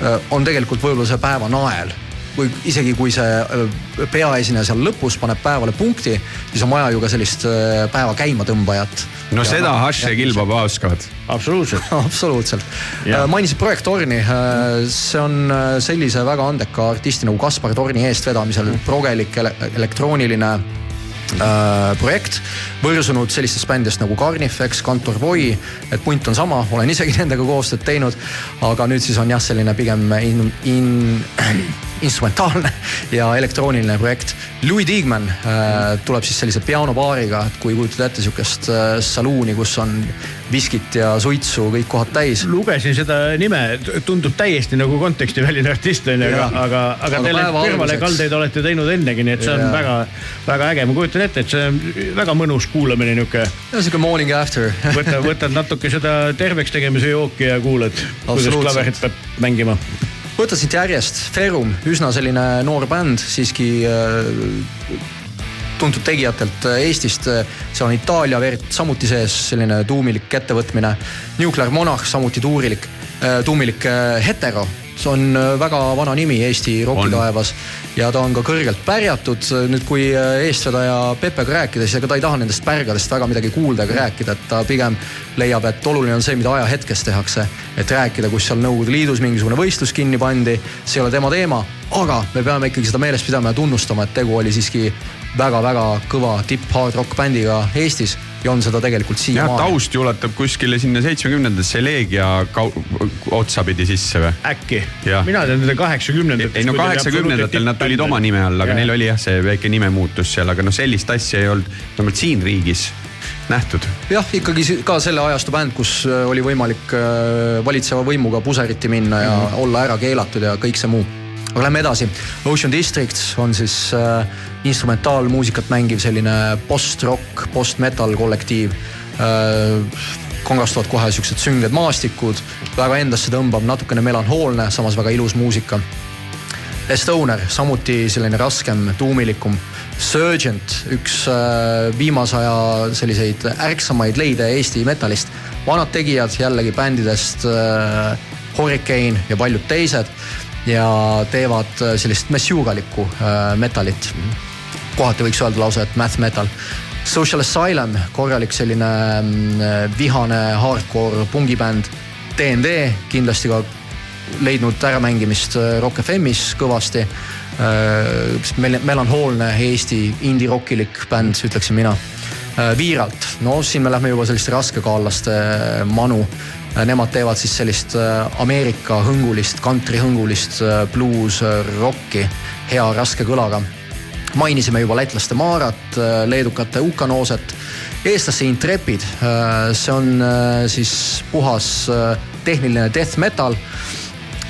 äh, on tegelikult võib-olla see päeva nael või isegi kui see äh, peaesineja seal lõpus paneb päevale punkti, siis on vaja ju ka sellist äh, päeva käimatõmbajat. no ja seda Hash ja Kilbaba oskavad. absoluutselt [laughs] absoluutselt. Jah. mainisid Projekt Torni, see on äh, sellise väga andeka artisti nagu Kaspar Torni eestvedamisel progelik ele elektrooniline äh, projekt, võrsunud sellistest bändidest nagu Carnifex, Kantor Voi, et punt on sama, olen isegi [laughs] nendega koostööd teinud. aga nüüd siis on jah, selline pigem in, in, [clears throat] instrumentaalne ja elektrooniline projekt. Louis Diegman äh, tuleb siis sellise pianobaariga, et kui kujutad ette sihukest äh, saluuni, kus on viskit ja suitsu kõik kohad täis. lugesin seda nime, tundub täiesti nagu kontekstiväline artist on ju, aga, aga, aga Aga te päeva kõrvalekaldeid olete teinud ennegi, nii et see on Jaa. väga, väga äge, ma kujutan ette, et see on väga mõnus kuulamine nihuke. sihuke morning after võtad, [laughs] võtad natuke seda terveks tegemise jooki ja kuulad, kuidas klaverit peab mängima. võta siit järjest, Ferum, üsna selline noor bänd, siiski äh, tuntud tegijatelt äh, Eestist. seal on Itaalia verd samuti sees, selline tuumilik ettevõtmine. Nuclear Monarch, samuti tuurilik, tuumilik äh, hetero. See on äh, väga vana nimi Eesti rokitaevas ja ta on ka kõrgelt pärjatud. nüüd, kui äh, eestvedaja Peppega rääkida, siis ega ta ei taha nendest pärgadest väga midagi kuulda ega rääkida, et ta pigem leiab, et oluline on see, mida ajahetkes tehakse. et rääkida, kus seal Nõukogude Liidus mingisugune võistlus kinni pandi, see ei ole tema teema, aga me peame ikkagi seda meeles pidama ja tunnustama, et tegu oli siiski väga-väga kõva tipp-hard rock bändiga Eestis ja on seda tegelikult siiamaani. taust ju ulatub kuskile sinna seitsmekümnendasse Leegia otsapidi sisse või? äkki mina tean teda kaheksakümnendatest. ei no kaheksakümnendatel nad tulid oma nime all, aga neil oli jah, see väike nimemuutus seal, aga noh, sellist asja ei olnud vähemalt siin riigis nähtud. jah, ikkagi ka selle ajastu bänd, kus äh, oli võimalik äh, valitseva võimuga puseriti minna ja mm -hmm. olla ära keelatud ja kõik see muu. Aga lähme edasi. Ocean District on siis äh, instrumentaalmuusikat mängiv selline post-rock, post-metal kollektiiv äh, kongastuvad kohe siuksed sünged maastikud, väga endasse tõmbav, natukene melanhoolne, samas väga ilus muusika. Estoner, samuti selline raskem, tuumilikum. Surgent, üks äh, viimase aja selliseid ärksamaid leide Eesti metallist. vanad tegijad jällegi bändidest äh, Hurricane ja paljud teised ja teevad äh, sellist messiugalikku äh, metalit. kohati võiks öelda lausa, et math metal. Social Asylum, korralik selline mm, vihane hardcore pungibänd. DND kindlasti ka leidnud äramängimist äh, Rock FM-is kõvasti. melanhoolne Eesti indie-rockilik bänd, ütleksin mina. Viiralt, no siin me lähme juba selliste raskekaallaste äh, manu. Nemad teevad siis sellist äh, Ameerika hõngulist, kantrihõngulist äh, bluus äh, rocki hea raske kõlaga. Mainisime juba lätlaste Maarat, leedukate Ukanooset, eestlaste Intrepid, see on äh, siis puhas äh, tehniline death metal.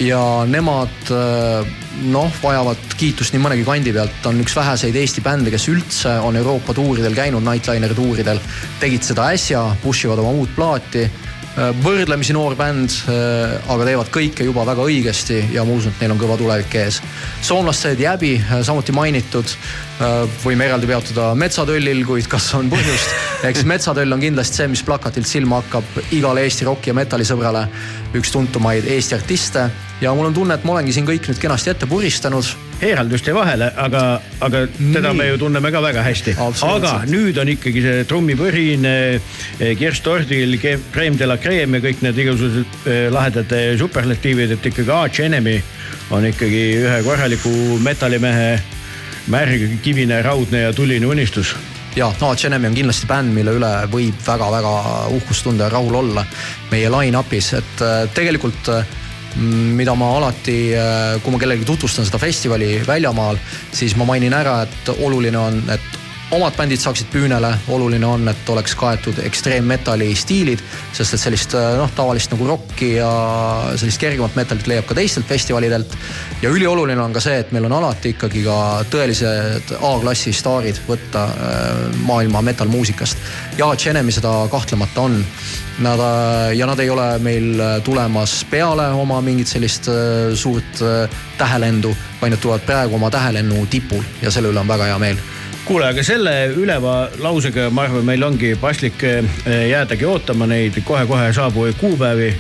Ja nemad äh, noh, vajavad kiitust nii mõnegi kandi pealt, on üks väheseid Eesti bände, kes üldse on Euroopa tuuridel käinud, Nightliner tuuridel, tegid seda äsja, push ivad oma uut plaati võrdlemisi noor bänd, aga teevad kõike juba väga õigesti ja ma usun, et neil on kõva tulevik ees. soomlased Jäbi, samuti mainitud, võime eraldi peatuda Metsatöllil, kuid kas on põhjust, eks Metsatöll on kindlasti see, mis plakatilt silma hakkab igale Eesti roki ja metallisõbrale. üks tuntumaid Eesti artiste ja mul on tunne, et ma olengi siin kõik nüüd kenasti ette puristanud heeraldust jäi vahele, aga, aga teda Nii. me ju tunneme ka väga hästi. Aga nüüd on ikkagi see trummipõrin, Kirst Tordil, Creme de la Creme ja kõik need igasugused eh, lahedad eh, superlatiivid, et ikkagi Arch Enemy on ikkagi ühe korraliku metallimehe märg, kivine, raudne ja tuline unistus ja Arch Enemy on kindlasti bänd, mille üle võib väga-väga uhkust tunda ja rahul olla meie line-up'is, et tegelikult mida ma alati, kui ma kellelegi tutvustan seda festivali väljamaal, siis ma mainin ära, et oluline on, et omad bändid saaksid püünele, oluline on, et oleks kaetud ekstreemmetali stiilid, sest et sellist äh, noh, tavalist nagu rokki ja sellist kergemat metalit leiab ka teistelt festivalidelt. ja ülioluline on ka see, et meil on alati ikkagi ka tõelised A-klassi staarid võtta äh, maailma metal-muusikast. ja Genemi seda kahtlemata on. Nad äh, ja nad ei ole meil tulemas peale oma mingit sellist suurt äh, tähelendu, vaid nad tulevad praegu oma tähelennu tipul ja selle üle on väga hea meel kuule, aga selle üleva lausega ma arvan, meil ongi paslik eh, jäädagi ootama neid kohe-kohe saabuvaid kuupäevi.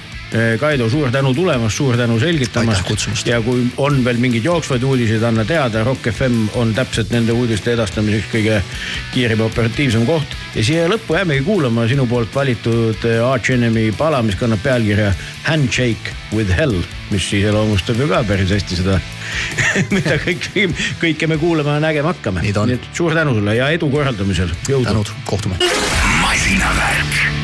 Kaido, suur tänu tulemast, suur tänu selgitamast. Ja kui on veel mingeid jooksvaid uudiseid, anna teada, Rock FM on täpselt nende uudiste edastamiseks kõige kiirem ja operatiivsem koht. ja siia lõppu jäämegi kuulama sinu poolt valitud äh, Arch Enemy pala, mis kannab pealkirja Handshake with hell, mis iseloomustab ju ka päris hästi seda [laughs] mida kõik, kõike me kuulama ja nägema hakkame. Nii et suur tänu sulle ja edu korraldamisel, jõudu. tänud, kohtume. masinavärk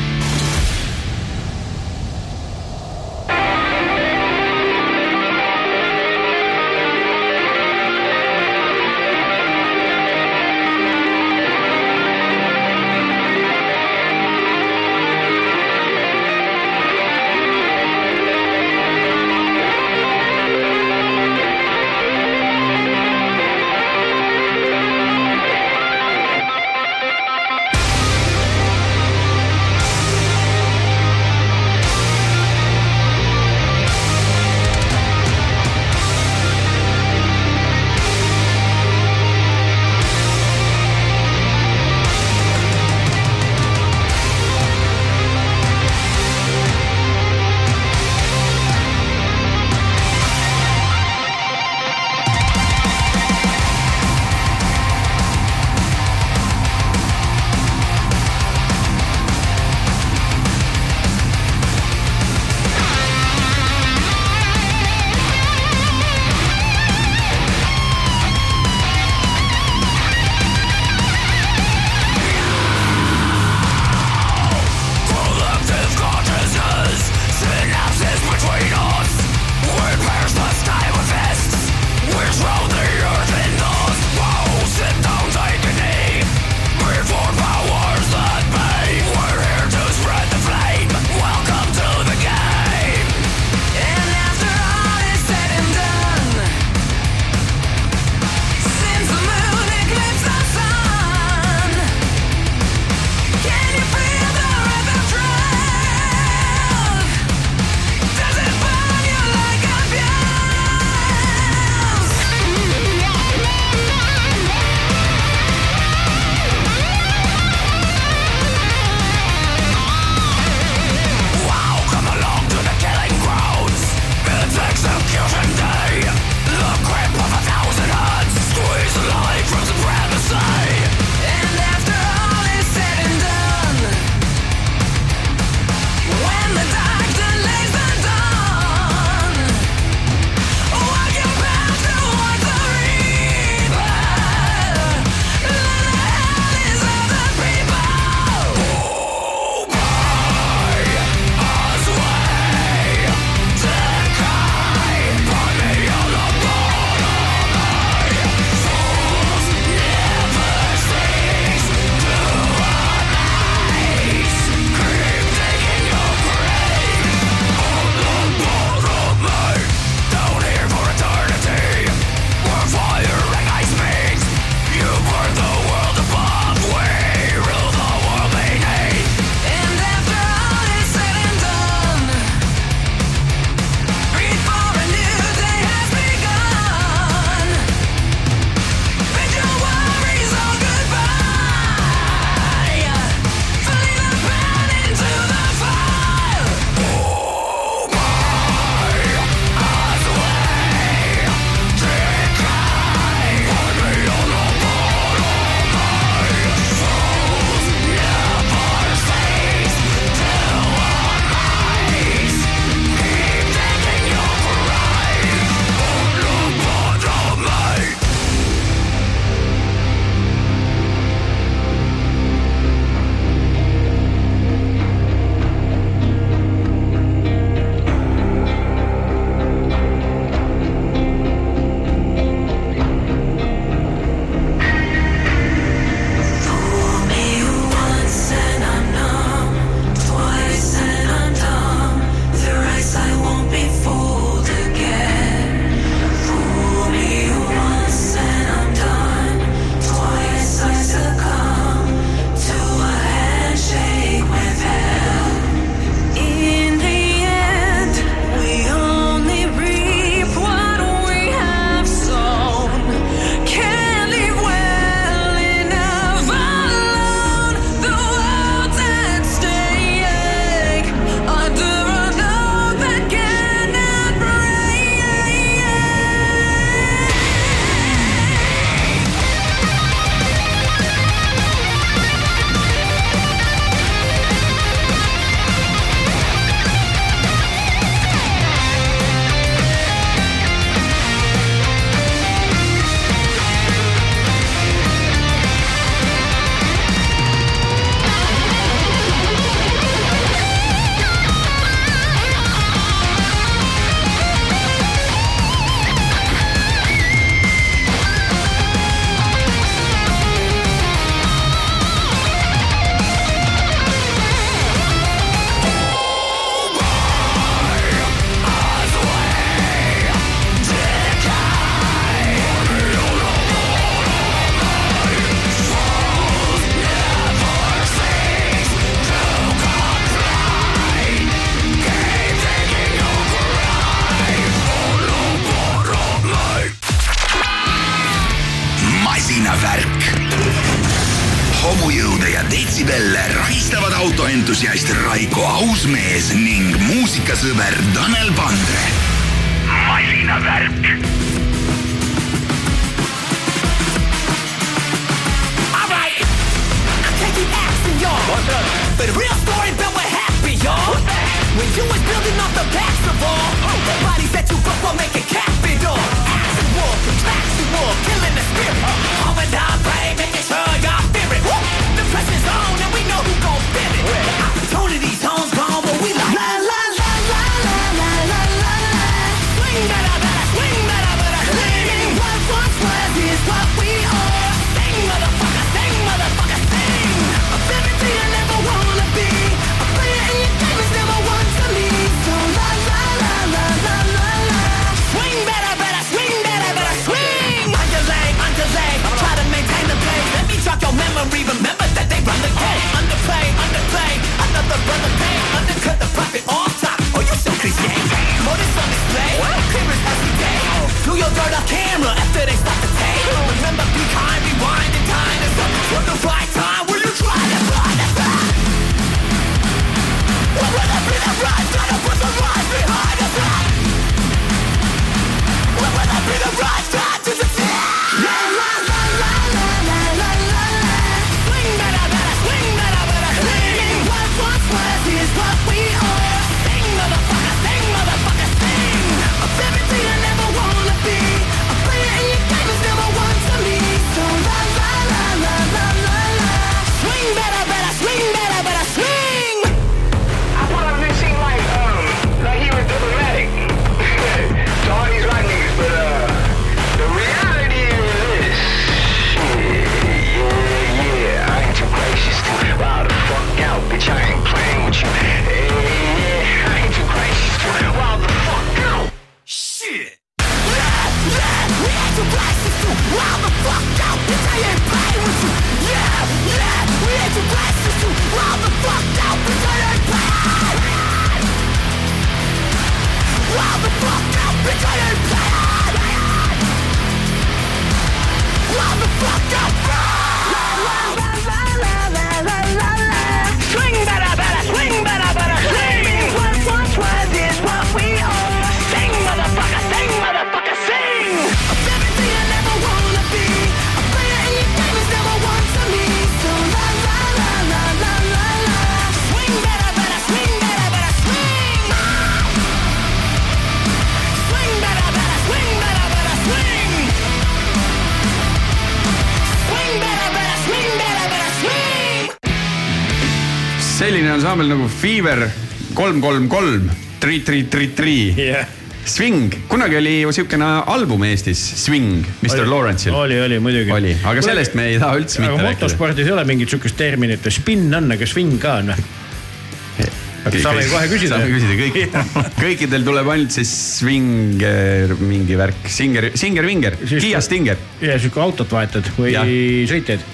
Fever kolm, kolm, kolm, Three, Three, Three, Three. jah. Swing, kunagi oli ju siukene album Eestis, Swing, Mr Lawrence'il. oli, oli muidugi. oli, aga sellest me ei taha üldse mitte rääkida. motospordis ei ole mingit sihukest terminit, spinn on, aga swing ka on või? saame kohe küsida. saame küsida kõik, [laughs] kõikidel tuleb ainult see swinger mingi värk, singer, singer-vinger, Siis- Kiia Stinger, ja sihuke autot vahetad või Jah. sõitjad.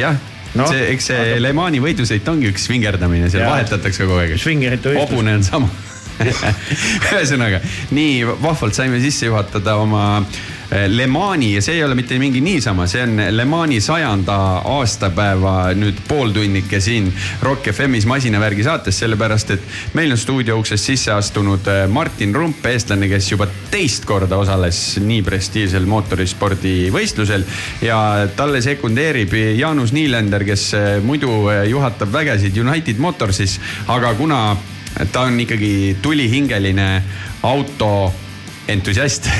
jah No, see, eks see vaata- Le Mani võidusõit ongi üks svingerdamine, seal Jaa. vahetatakse kogu aeg. Hobune on sama. [laughs] ühesõnaga nii vahvalt saime sisse juhatada oma eh, Le Mani ja see ei ole mitte mingi niisama, see on Le Mani sajanda aastapäeva nüüd pooltunnike siin Rock FM-is masinavärgi saates, sellepärast et meil on stuudio uksest sisse astunud eh, Martin Rump, eestlane, kes juba teist korda osales nii prestiižsel mootorispordivõistlusel ja talle sekundeerib Jaanus Niilender, kes eh, muidu eh, juhatab vägesid United Motorsis, aga kuna ta on ikkagi tulihingeline auto entusiast. [laughs]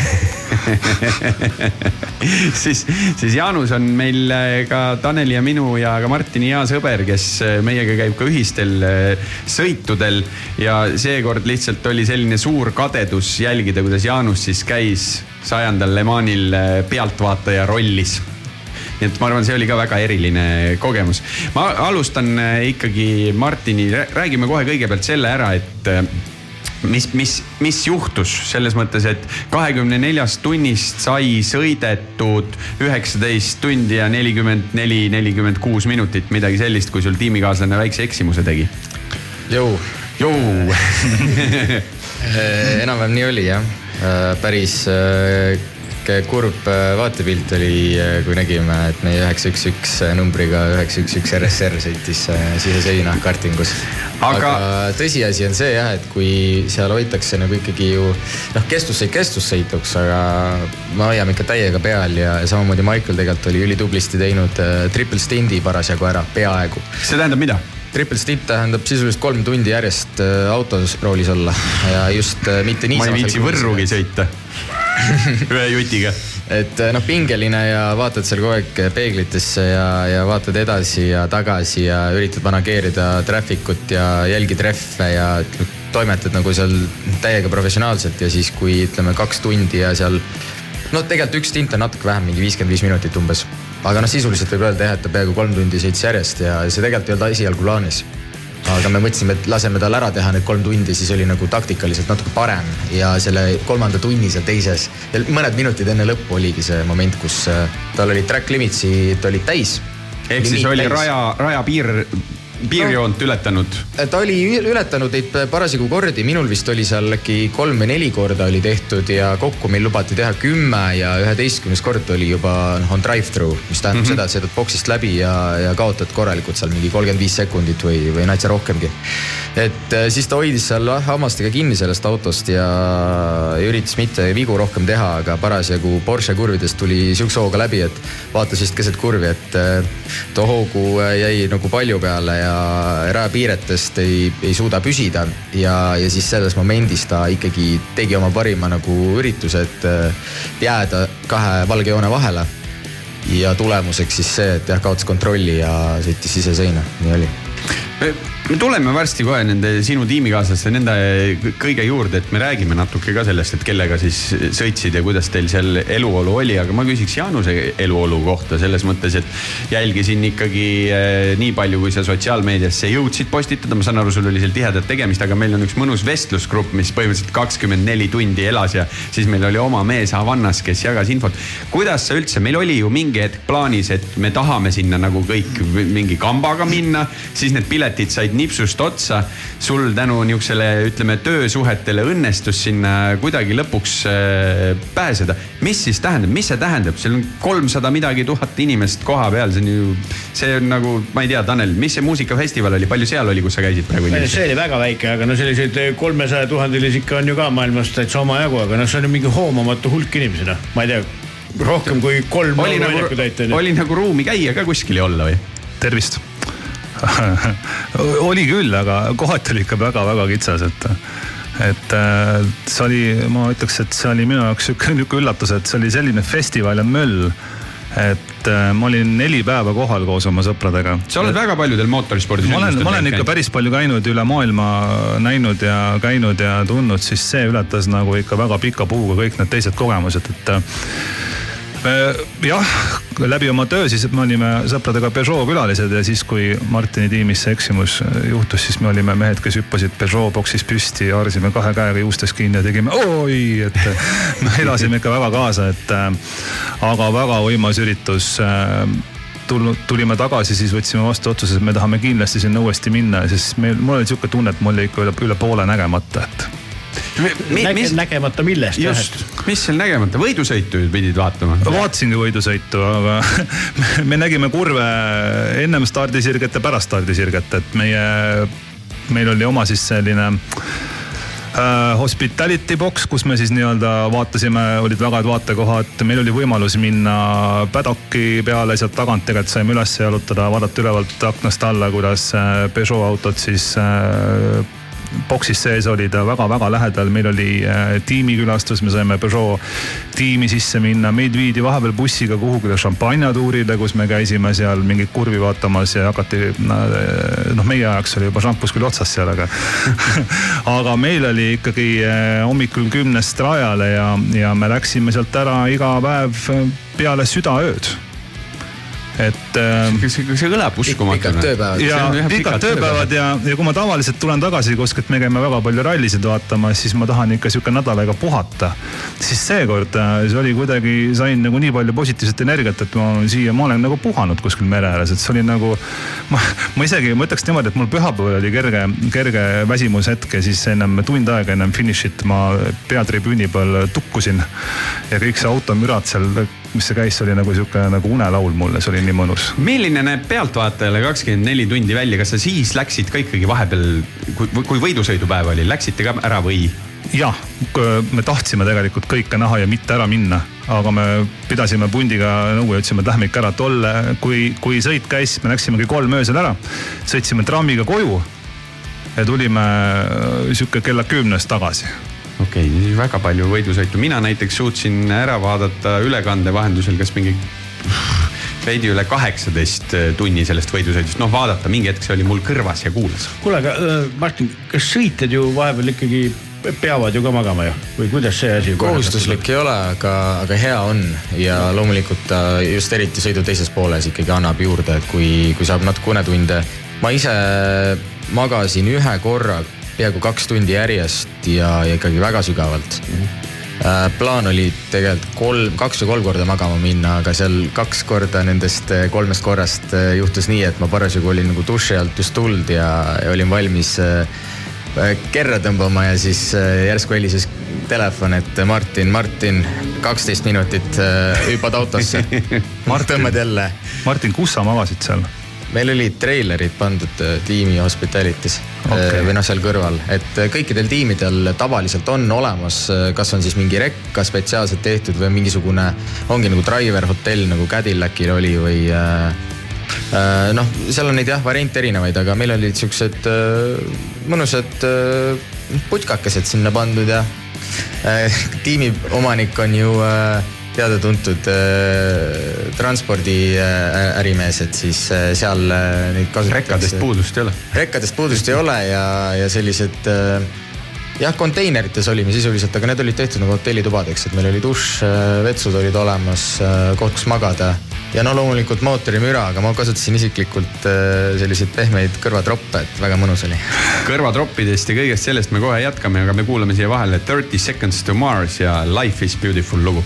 Siis, siis Jaanus on meil äh, ka Taneli ja minu ja ka Martini hea sõber, kes äh, meiega käib ka ühistel äh, sõitudel. Ja seekord lihtsalt oli selline suur kadedus jälgida, kuidas Jaanus siis käis sajandal Le Manil pealtvaataja rollis. Nii et ma arvan, see oli ka väga eriline kogemus. ma alustan ikkagi Martini, räägime kohe kõigepealt selle ära, et mis, mis, mis juhtus selles mõttes, et kahekümne neljast tunnist sai sõidetud üheksateist tundi ja nelikümmend neli, nelikümmend kuus minutit, midagi sellist, kui sul tiimikaaslane väikse eksimuse tegi. jõu, Jou, enam-vähem nii oli jah. päris äh, sihuke kurb äh, vaatepilt oli, äh, kui nägime, et meie üheksa, üks, üks numbriga üheksa, üks, üks RSR sõitis äh, siseseina kartingus. aga, aga tõsiasi on see jah, et kui seal hoitakse nagu ikkagi ju noh, kestvusseid kestvussõituks, aga me hoiame ikka täiega peal ja samamoodi Michael tegelikult oli ülitublisti teinud triple stindi parasjagu ära, peaaegu. see tähendab mida? Triple stint tähendab sisuliselt kolm tundi järjest autos roolis olla ja just mitte niisama. ma ei viitsi Võrrugi sõita [laughs] ühe jutiga. et noh, pingeline ja vaatad seal kogu aeg peeglitesse ja, ja vaatad edasi ja tagasi ja üritad manageerida traffic ut ja jälgid rehve ja toimetad nagu seal täiega professionaalselt ja siis, kui ütleme kaks tundi ja seal no tegelikult üks tint on natuke vähem, mingi viiskümmend viis minutit umbes. aga noh, sisuliselt võib öelda jah, et ta peaaegu kolm tundi sõitis järjest ja see tegelikult ei olnud esialgu plaanis aga me mõtlesime, et laseme tal ära teha need kolm tundi, siis oli nagu taktikaliselt natuke parem ja selle kolmanda tunni seal teises mõned minutid enne lõppu oligi see moment, kus äh, tal olid track limit'id olid täis. ehk siis oli täis. raja, rajapiir piirjoont no, ületanud? ta oli ületanud neid parasjagu kordi, minul vist oli seal äkki kolm või neli korda oli tehtud ja kokku meil lubati teha kümme ja üheteistkümnes kord oli juba noh, on drive-thru, mis tähendab mm -hmm. seda, et sõidad boksist läbi ja, ja kaotad korralikult seal mingi kolmkümmend viis sekundit või, või natsa rohkemgi. et äh, siis ta hoidis seal hammastega kinni sellest autost ja üritas mitte vigu rohkem teha, aga parasjagu Porsche kurvidest tuli sihukese hooga läbi, et vaatas vist keset kurvi, et äh, too hoogu äh, jäi nagu palju peale ja ja rajapiiretest ei, ei suuda püsida. Ja, ja siis selles momendis ta ikkagi tegi oma parima nagu ürituse, et äh, jääda kahe valge joone vahele. ja tulemuseks siis see, et jah, kaotas kontrolli ja sõitis siseseina, nii oli me tuleme varsti kohe nende sinu tiimikaaslaste, nende kõige juurde, et me räägime natuke ka sellest, et kellega siis sõitsid ja kuidas teil seal eluolu oli, aga ma küsiks Jaanuse eluolu kohta selles mõttes, et jälgisin ikkagi eh, nii palju, kui sa sotsiaalmeediasse jõudsid postitada, ma saan aru, sul oli seal tihedat tegemist, aga meil on üks mõnus vestlusgrupp, mis põhimõtteliselt kakskümmend neli tundi elas ja siis meil oli oma mees Havannas, kes jagas infot. kuidas sa üldse, meil oli ju mingi hetk plaanis, et me tahame sinna nagu kõik mingi kambaga minna, siis need piletid said nipsust otsa. sul tänu niisugusele, ütleme töösuhetele õnnestus sinna kuidagi lõpuks äh, pääseda. mis siis tähendab, mis see tähendab, seal on kolmsada midagi tuhat inimest koha peal, see on ju, see on nagu, ma ei tea, Tanel, mis see muusikafestival oli, palju seal oli, kus sa käisid praegu? see oli väga väike, aga no selliseid kolmesaja tuhandelisi ikka on ju ka maailmas täitsa omajagu, aga noh, see on ju mingi hoomamatu hulk inimesi, noh, ma ei tea rohkem kui kolm oli nagu, oli nagu ruumi käia ka kuskil ja olla või? tervist [laughs] oli küll, aga kohati oli ikka väga-väga kitsas, et et äh, see oli, ma ütleks, et see oli minu jaoks sihuke, [laughs] nihuke üllatus, et see oli selline festival ja möll et äh, ma olin neli päeva kohal koos oma sõpradega. sa oled et, väga paljudel mootorispordi ma olen, ma olen ikka käinud. päris palju käinud üle maailma näinud ja käinud ja tundnud, siis see ületas nagu ikka väga pika puuga kõik need teised kogemused, et jah, läbi oma töö siis me olime sõpradega Peugeot külalised ja siis, kui Martini tiimis see eksimus juhtus, siis me olime mehed, kes hüppasid Peugeot boksis püsti, haarsime kahe käega juustest kinni ja tegime oi, et me elasime ikka väga kaasa, et aga väga võimas üritus tulnud, tulime tagasi, siis võtsime vastu otsuse, et me tahame kindlasti sinna uuesti minna ja siis meil, mul oli sihuke tunne, et mul oli ikka üle, üle poole nägemata, et Näge, mis, nägemata millest? just, mis seal nägemata, võidusõitu pidid vaatama? vaatasingi võidusõitu, aga [laughs] me nägime kurve ennem stardisirget ja pärast stardisirget, et meie, meil oli oma siis selline äh, hospitality box, kus me siis nii-öelda vaatasime, olid väga head vaatekohad, meil oli võimalus minna padocki peale, sealt tagant tegelikult saime üles jalutada, vaadata ülevalt aknast alla, kuidas äh, Peugeot autod siis äh, boksis sees oli ta väga-väga lähedal, meil oli äh, tiimikülastus, me saime Peugeot tiimi sisse minna, meid viidi vahepeal bussiga kuhugile šampanjatuurile, kus me käisime seal mingeid kurvi vaatamas ja hakati noh, meie ajaks oli juba šampus küll otsas seal, aga [laughs] aga meil oli ikkagi äh, hommikul kümnest rajale ja, ja me läksime sealt ära iga päev peale südaööd et äh, see, see kõlab uskumatuna. pikad tööpäevad. ja pikad tööpäevad ja, ja kui ma tavaliselt tulen tagasi kuskilt, me käime väga palju rallisid vaatamas, siis ma tahan ikka sihuke nädal aega puhata. siis seekord äh, see oli kuidagi, sain nagu nii palju positiivset energiat, et ma siia, ma olen nagu puhanud kuskil mere ääres, et see oli nagu. ma, ma isegi, ma ütleks niimoodi, et mul pühapäeval oli kerge, kerge väsimushetk ja siis ennem tund aega ennem finišit ma peatribüüni peal tukkusin. ja kõik see automürad seal, mis see käis, see oli nagu sihuke nagu unelaul mulle, see oli nii mõnus. milline näeb pealtvaatajale kakskümmend neli tundi välja, kas sa siis läksid ka ikkagi vahepeal, kui, kui võidusõidupäev oli, läksite ka ära või? jah, me tahtsime tegelikult kõike näha ja mitte ära minna, aga me pidasime pundiga nõu ja ütlesime, et lähme ikka ära. tolle, kui, kui sõit käis, me läksimegi kolm öösel ära, sõitsime trammiga koju ja tulime äh, sihuke kella kümnest tagasi okei okay,, väga palju võidusõitu, mina näiteks suutsin ära vaadata ülekande vahendusel, kas mingi veidi üle kaheksateist tunni sellest võidusõidust, noh vaadata, mingi hetk see oli mul kõrvas ja kuulas. kuule, aga äh, Martin, kas sõitjad ju vahepeal ikkagi peavad ju ka magama ju või kuidas see asi? kohustuslik ei ole, aga, aga hea on ja loomulikult ta just eriti sõidu teises pooles ikkagi annab juurde, et kui, kui saab natuke unetunde. ma ise magasin ühe korra peaaegu kaks tundi järjest ja, ja ikkagi väga sügavalt mm. -hmm plaan oli tegelikult kolm, kaks või kolm korda magama minna, aga seal kaks korda nendest äh, kolmest korrast äh, juhtus nii, et ma parasjagu olin nagu duši alt just tulnud ja, ja olin valmis kerra tõmbama ja siis järsku helises telefon, et Martin, Martin, kaksteist minutit hüppad autosse. [laughs] tõmbad jälle. Martin, kus sa magasid seal? Meil olid treilerid pandud äh, tiimi hospitality's okay. või noh, seal kõrval, et äh, kõikidel tiimidel tavaliselt on olemas, äh, kas on siis mingi rekka spetsiaalselt tehtud või mingisugune, ongi nagu driver hotell nagu Cadillacil oli või noh, seal on neid jah, variante erinevaid, aga meil olid siuksed mõnusad putkakesed sinna pandud ja [laughs] tiimi omanik on ju äh, teada-tuntud äh, transpordiärimees äh,, et siis äh, seal äh, neid kasutatakse. rekkadest puudust ei ole. rekkadest puudust ei ole ja, ja sellised äh, jah, konteinerites olime sisuliselt, aga need olid tehtud nagu hotellitubadeks, et meil oli dušš, äh, vetsud olid olemas, äh, koht, kus magada. ja no loomulikult mootorimüra, aga ma kasutasin isiklikult selliseid pehmeid kõrvatroppe, et väga mõnus oli. kõrvatroppidest ja kõigest sellest me kohe jätkame, aga me kuulame siia vahele Thirty Seconds to Mars ja Life is beautiful lugu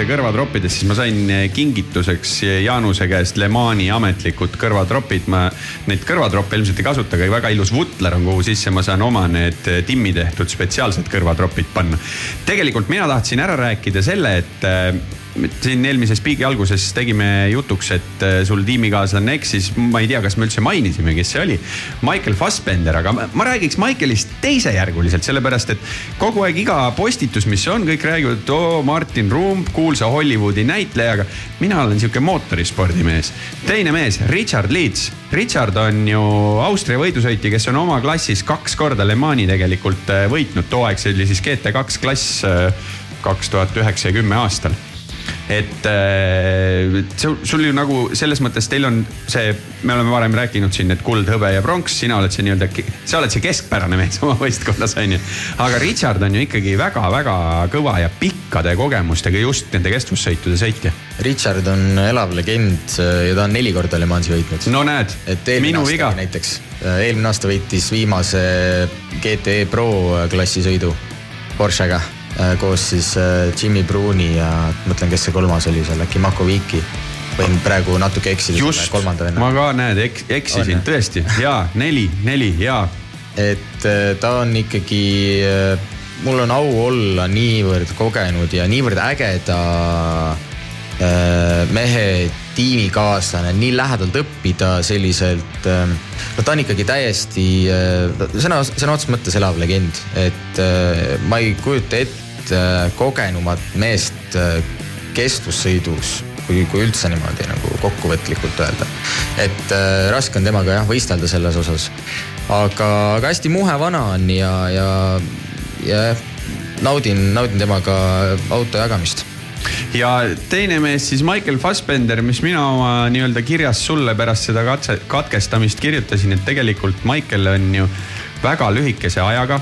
rääkida kõrvatroppidest, siis ma sain kingituseks Jaanuse käest Le Mani ametlikud kõrvatropid. ma neid kõrvatroppe ilmselt ei kasuta, aga väga ilus vutler on, kuhu sisse ma saan oma need timmi tehtud spetsiaalsed kõrvatropid panna. tegelikult mina tahtsin ära rääkida selle, et siin eelmise Speak'i alguses tegime jutuks, et äh, sul tiimikaaslane eksis, ma ei tea, kas me üldse mainisime, kes see oli. Michael Fassbender, aga ma, räägiks Michaelist teisejärguliselt, sellepärast et kogu aeg iga postitus, mis on, kõik räägivad, et oo Martin Rump, kuulsa Hollywoodi näitlejaga. mina olen sihuke mootorispordimees. teine mees, Richard Leeds. Richard on ju Austria võidusõitja, kes on oma klassis kaks korda Le Mani tegelikult äh, võitnud, too aeg see oli siis GT2 klass äh, kaks tuhat üheksa ja kümme aastal et äh, sul, ju nagu selles mõttes teil on see, me oleme varem rääkinud siin, et kuld, hõbe ja pronks, sina oled see nii-öelda, sa oled see keskpärane mees [laughs] oma võistkonnas on ju. aga Richard on ju ikkagi väga-väga kõva ja pikkade kogemustega just nende kestvussõitude sõitja. Richard on elav legend ja ta on neli korda Le Mansi võitnud. no näed, minu viga. näiteks, eelmine aasta võitis viimase GTE Pro klassi sõidu Porschega Äh, koos siis äh, Jimmy Bruni ja mõtlen, kes see kolmas oli seal, äkki Mako Viki. võin praegu natuke eksida just, ma ka näed ek,, eksisin tõesti ja neli, neli ja. et äh, ta on ikkagi, mul on au olla niivõrd kogenud ja niivõrd ägeda mehe tiimikaaslane, nii lähedalt õppida selliselt. no ta on ikkagi täiesti sõna, sõna otseses mõttes elav legend, et ma ei kujuta ette kogenumat meest kestvussõidus kui, kui üldse niimoodi nagu kokkuvõtlikult öelda. et äh, raske on temaga jah võistelda selles osas. aga, aga hästi muhe vana on ja, ja, ja naudin, naudin temaga auto jagamist ja teine mees siis Michael Fassbender, mis mina oma nii-öelda kirjas sulle pärast seda katse, katkestamist kirjutasin, et tegelikult Michael on ju väga lühikese ajaga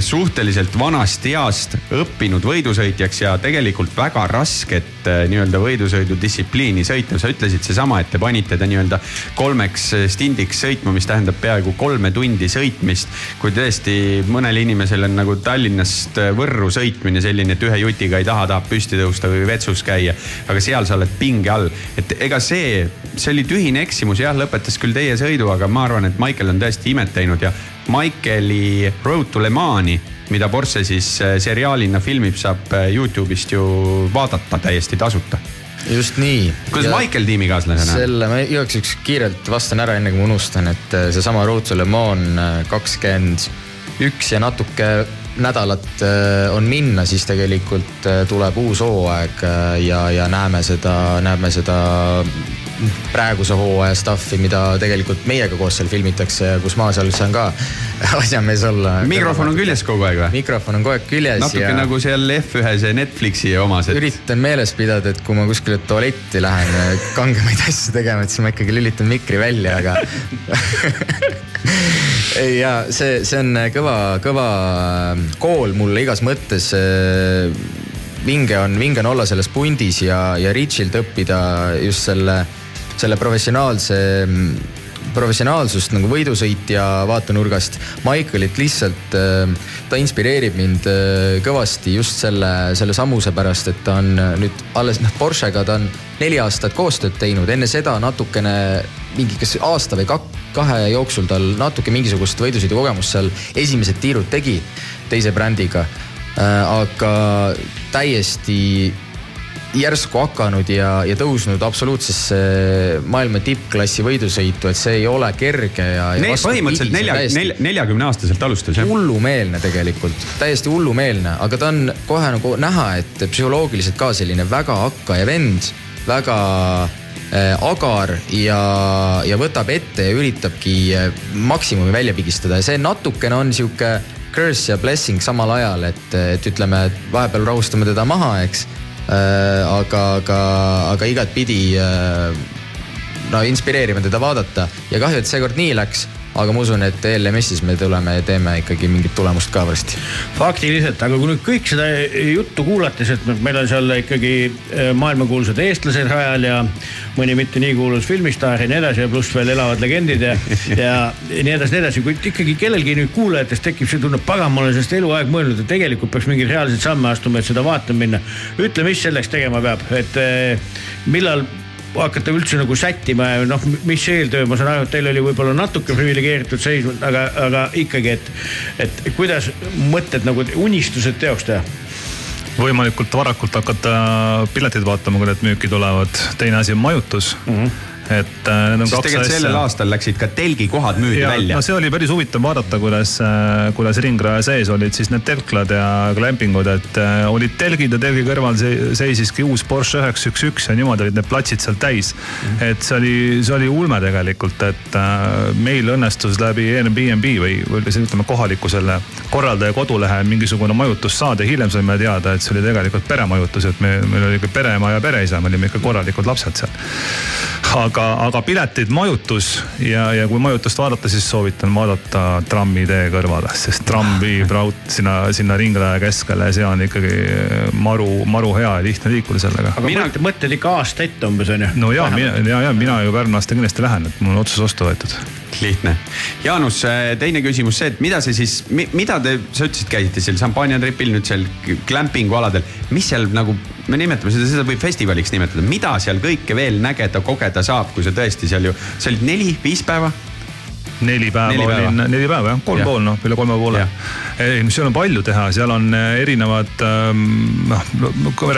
suhteliselt vanast east õppinud võidusõitjaks ja tegelikult väga rasket nii-öelda võidusõidudistsipliini sõitma. sa ütlesid seesama, et te panite ta nii-öelda kolmeks stindiks sõitma, mis tähendab peaaegu kolme tundi sõitmist. kui tõesti mõnel inimesel on nagu Tallinnast Võrru sõitmine selline, et ühe jutiga ei taha, tahab püsti tõusta või vetsus käia. aga seal sa oled pinge all, et ega see, see oli tühine eksimus, jah, lõpetas küll teie sõidu, aga ma arvan, et Michael on tõesti imet teinud ja Michaeli Road to Le Mani, mida Porsche siis seriaalina filmib, saab Youtube'ist ju vaadata täiesti tasuta just nii. kuidas Michael tiimikaaslasena? selle ma igaks juhuks kiirelt vastan ära, enne kui ma unustan, et seesama Road to Le Mans kakskümmend üks ja natuke nädalat on minna, siis tegelikult tuleb uus hooaeg ja, ja näeme seda, näeme seda praeguse hooaja stuff'i, mida tegelikult meiega koos seal filmitakse ja kus ma seal saan ka [laughs] asjamees olla. mikrofon on küljes kogu aeg või? mikrofon on kogu aeg küljes. natuke ja... nagu seal F1 see Netflixi omas et.... üritan meeles pidada, et kui ma kuskile tualetti lähen [laughs] kangemaid asju tegema, et siis ma ikkagi lülitan mikri välja, aga [laughs] ja see, see on kõva, kõva kool mulle igas mõttes vinge on, vinge on olla selles pundis ja, ja Richilt õppida just selle selle professionaalse, professionaalsust nagu võidusõitja vaatenurgast. Michaelit lihtsalt, ta inspireerib mind kõvasti just selle, selle sammuse pärast, et ta on nüüd alles noh, Porschega ta on neli aastat koostööd teinud, enne seda natukene mingi kas aasta või kahe jooksul tal natuke mingisugust võidusõidukogemust seal esimesed tiirud tegi teise brändiga aga täiesti järsku hakanud ja, ja tõusnud absoluutsesse maailma tippklassi võidusõitu, et see ei ole kerge ja, ja. põhimõtteliselt nelja, nelja, neljakümne aastaselt alustas jah. hullumeelne tegelikult, täiesti hullumeelne, aga ta on kohe nagu näha, et psühholoogiliselt ka selline väga hakkaja vend, väga äh, agar ja, ja võtab ette ja üritabki äh, maksimumi välja pigistada ja see natukene on sihuke curse ja blessing samal ajal, et, et ütleme, vahepeal rahustame teda maha, eks. aga, aga, aga igatpidi äh, no inspireerime teda vaadata. Ja kahju, et seekord nii läks, aga ma usun, et ELMS-is me tuleme ja teeme ikkagi mingit tulemust ka varsti. faktiliselt, aga kui nüüd kõik seda juttu kuulates, et meil on seal ikkagi äh, maailmakuulsad eestlased rajal ja mõni mitte nii kuulus filmistaar ja nii edasi ja pluss veel elavad legendid ja, ja nii edasi, nii edasi, kuid ikkagi kellelgi nüüd kuulajatest tekib see tunne, pagan, ma olen sellest eluaeg mõelnud, et tegelikult peaks mingeid reaalseid samme astuma, et seda vaatama minna. ütle, mis selleks tegema peab, et äh, millal hakata üldse nagu sättima ja noh, mis eeltöö, ma saan aru, et teil oli võib-olla natuke priviligeeritud seis, aga, aga ikkagi, et, et kuidas mõtted nagu unistused teoks teha? võimalikult varakult hakata pileteid vaatama, kui need müüki tulevad. teine asi on majutus mm. -hmm et äh, need on sest kaks tegelikult sellel asja. aastal läksid ka telgikohad müüdi ja välja no. see oli päris huvitav vaadata, kuidas, kuidas ringraja sees olid siis need telklad ja glampingud, et äh, olid telgid ja telgi kõrval se- seisiski uus Porsche üheksa üks üks ja niimoodi olid need platsid seal täis et see oli, see oli ulme tegelikult, et äh, meil õnnestus läbi Airbnb või, või siis ütleme kohaliku selle korraldaja kodulehe mingisugune majutus saada ja hiljem saime teada, et see oli tegelikult peremajutus, et me, meil oli ikka pereema ja pereisa, me olime ikka korralikud lapsed seal. aga, aga piletid, majutus ja, ja kui majutust vaadata, siis soovitan vaadata trammitee kõrvale, sest tramm [laughs] viib raud sinna, sinna ringraja keskele ja see on ikkagi maru, maru hea ja lihtne liikuda sellega. aga Mina... mõtled ikka aasta ette umbes on ju? no ja, ja, ja mina ju Pärnu aasta kindlasti lähen, et mul on otsus vastu võetud. lihtne. Jaanus, teine küsimus see, et mida see siis, mida te, sa ütlesid, käisite seal šampanjatripil nüüd seal glampingu aladel, mis seal nagu, me nimetame seda, seda võib festivaliks nimetada, mida seal kõike veel nägeda, kogeda saab, kui sa tõesti seal ju, sa olid neli, viis päeva? Neli päeva Neli päeva. olin, neli päeva jah, kolm Jah. pool noh, üle kolme poole ei, seal on palju teha, seal on eh, erinevad ähm, noh,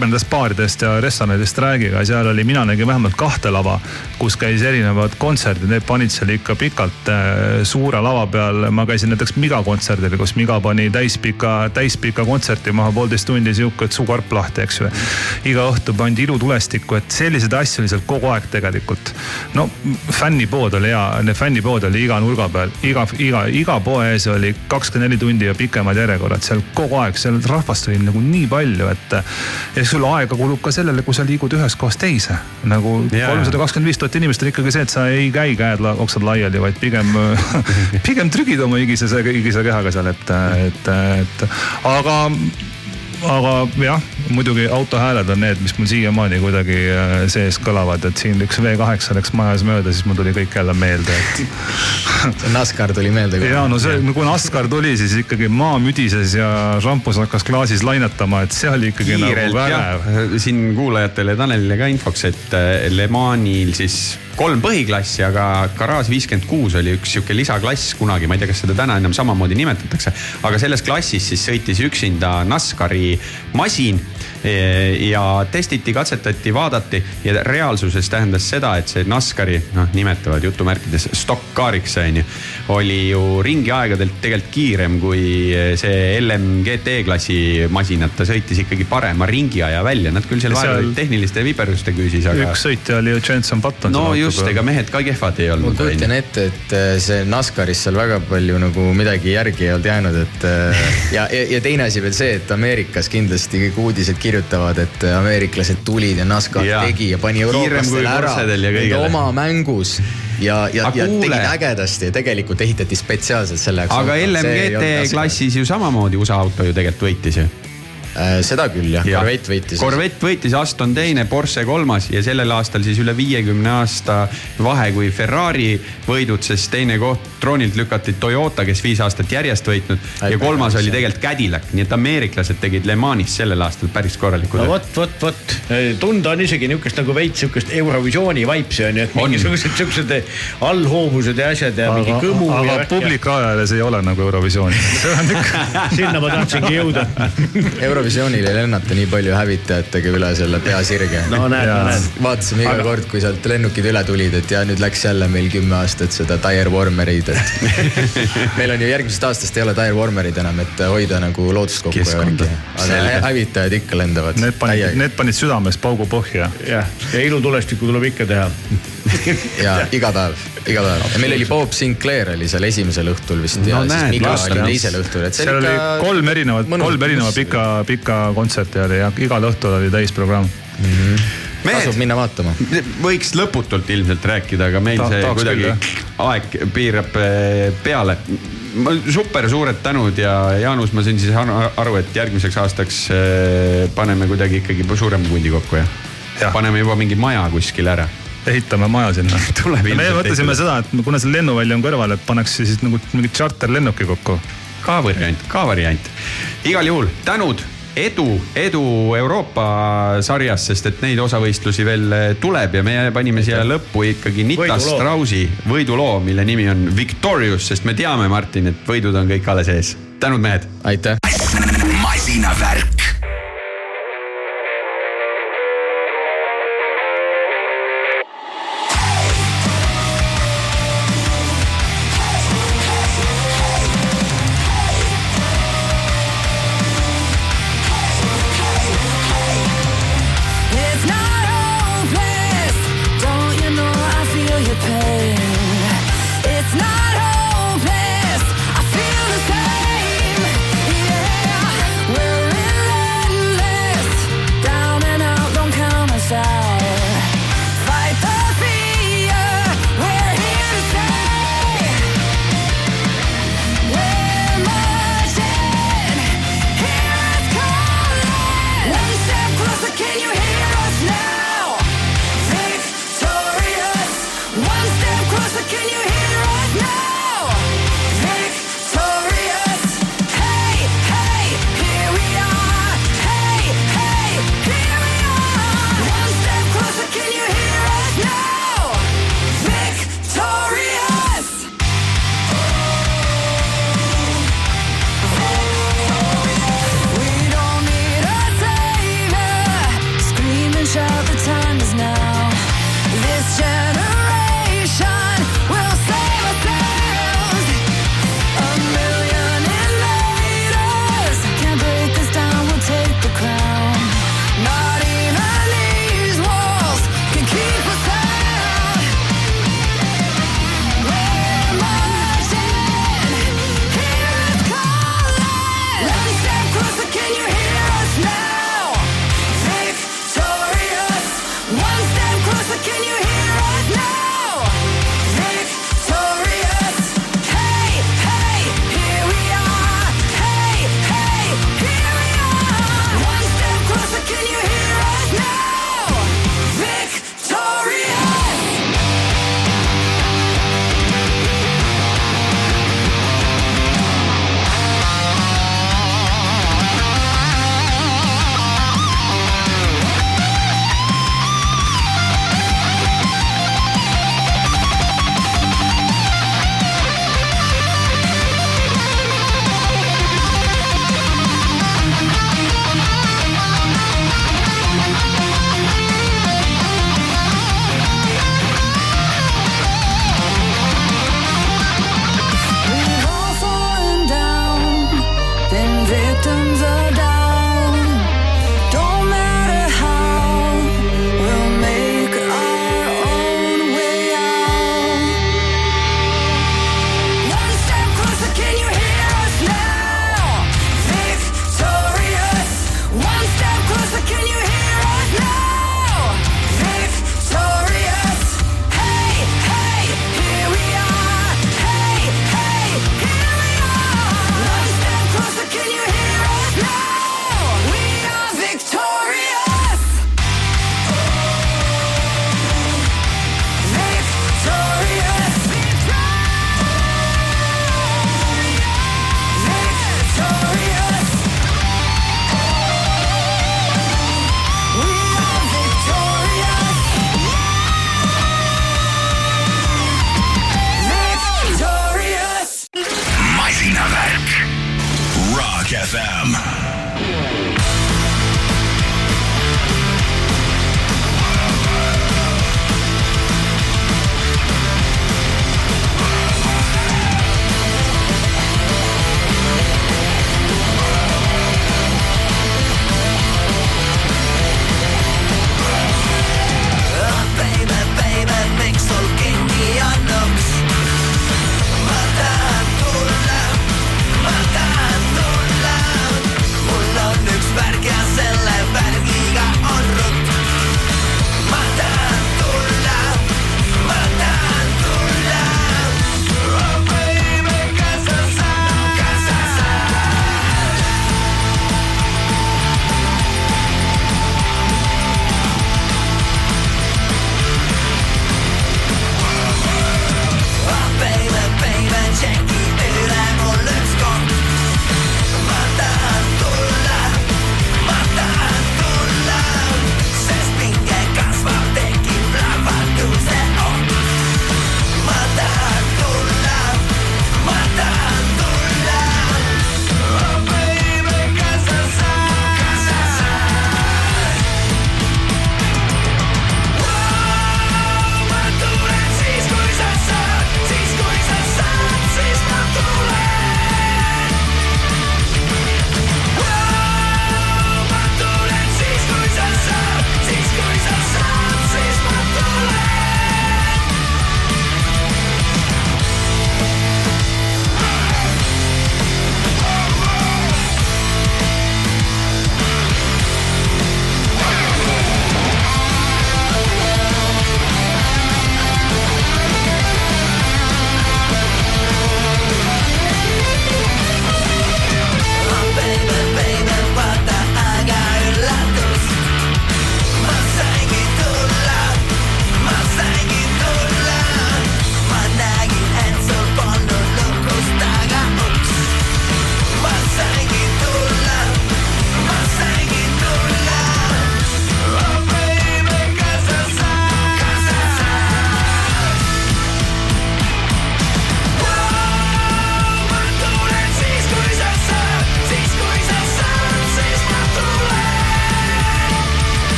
nendest baaridest ja restoranidest räägiga, seal oli, mina nägin vähemalt kahte lava, kus käis erinevad kontserdid, need panid seal ikka pikalt äh, suure lava peal. ma käisin näiteks Miga kontserdil, kus Miga pani täispika, täispika kontserti maha poolteist tundi sihuke, suukarp lahti, eks ju. iga õhtu pandi ilutulestikku, et selliseid asju oli seal kogu aeg tegelikult. no fännipood oli hea, fännipood oli iga nurga peal, iga, iga, iga poe ees oli kakskümmend neli tundi ja pikemad järjekorrad seal kogu aeg, seal rahvast oli nagu nii palju, et. ja sul aega kulub ka sellele, kui sa liigud ühest kohast teise. nagu kolmsada kakskümmend viis tuhat inimest on ikkagi see, et sa ei käi käed la- oksad laiali, vaid pigem, [laughs] pigem trügid oma higise, higise kehaga seal, et, et, et aga aga jah, muidugi autohääled on need, mis mul siiamaani kuidagi äh, sees kõlavad, et siin üks V8 läks majas mööda, siis mul tuli kõik jälle meelde, et. [laughs] NASCAR tuli meelde ja no see, kui NASCAR tuli, siis ikkagi maa müdises ja šampus hakkas klaasis lainetama, et see oli ikkagi kiirelt nagu vägev., siin kuulajatele ja Tanelile ka infoks, et äh, Le Manil siis kolm põhiklassi, aga Garage viiskümmend kuus oli üks sihuke lisaklass kunagi, ma ei tea, kas seda täna enam samamoodi nimetatakse. aga selles klassis siis sõitis üksinda NASCARi masin eh, ja testiti, katsetati, vaadati ja reaalsuses tähendas seda, et see NASCARi noh, nimetavad jutumärkides stokkkaariks on ju, oli ju ringiaegadelt tegelikult kiirem kui see LMGT klassi masinad, ta sõitis ikkagi parema ringiaja välja, nad küll seal olid tehniliste viperuste küüsis, aga üks sõitja oli ju Jenson Button. no just, ega mehed ka kehvad ei ma olnud. kujutan ette, et äh, see NASCARis seal väga palju nagu midagi järgi ei olnud jäänud, et äh, ja, ja, ja teine asi veel see, et Ameerikas kindlasti kõik uudised kirjutavad, et ameeriklased tulid ja NASCAR Jaa. tegi ja pani eurooplastele ära ja oma mängus ja, ja, ja kuule. tegid ägedasti ja tegelikult ehitati spetsiaalselt selle jaoks. aga LMGT. klassis ju samamoodi USA auto ju tegelikult võitis ju. Seda küll jah. Ja., Corvette võitis. Corvette võitis, Aston teine, Porsche kolmas ja sellel aastal siis üle viiekümne aasta vahe kui Ferrari võidud, sest teine koht troonilt lükati Toyota, kes viis aastat järjest võitnud. Ai, ja kolmas oli tegelikult Cadillac, nii et ameeriklased tegid Le Manis sellel aastal päris korraliku no vot, vot, vot. Tunda on isegi niisugust nagu veits sihukest Eurovisiooni vaipsi on ju, et mingisugused siuksed allhoovused ja asjad ja aga, mingi kõmu. aga publikrajales ei ole nagu Eurovisiooni. [laughs] Sinna ma tahtsingi jõuda [laughs] Eurovisioonil ei lennata nii palju hävitajatega üle selle peasirge. no näed, näed. vaatasime iga aga... kord, kui sealt lennukid üle tulid, et ja nüüd läks jälle meil kümme aastat seda tire warmer'id, et [laughs] meil on ju järgmisest aastast ei ole tire warmer'id enam, et hoida nagu loodust kokku värki. aga hävitajad ikka lendavad. Need panid, need panid südames paugu põhja. jah, ja ilutulestikku tuleb ikka teha [laughs] ja iga päev, iga päev. ja meil oli Bob Sinclair oli seal esimesel õhtul vist no, ja näed, siis Mika oli teisel õhtul, et see oli kolm erinevat, kolm erinevat pika, pika kontserti oli ja igal õhtul oli täisprogramm mm. -hmm mehed, tasub minna vaatama. võiks lõputult ilmselt rääkida, aga meil Ta, see kuidagi küll, aeg piirab eh, peale. super suured tänud ja Jaanus, ma sain siis aru, et järgmiseks aastaks eh, paneme kuidagi ikkagi suurema pundi kokku ja, ja. paneme juba mingi maja kuskile ära ehitame maja sinna. [laughs] me mõtlesime seda, et kuna see lennuvälja on kõrval, et paneks siis nagu mingi tšarterlennuki kokku. ka variant, ka variant. igal juhul tänud edu, edu Euroopa sarjas, sest et neid osavõistlusi veel tuleb ja me panime siia lõppu ikkagi Nita Strausi võiduloo, mille nimi on Victorious, sest me teame, Martin, et võidud on kõik alles ees. tänud, mehed. aitäh. masinavärk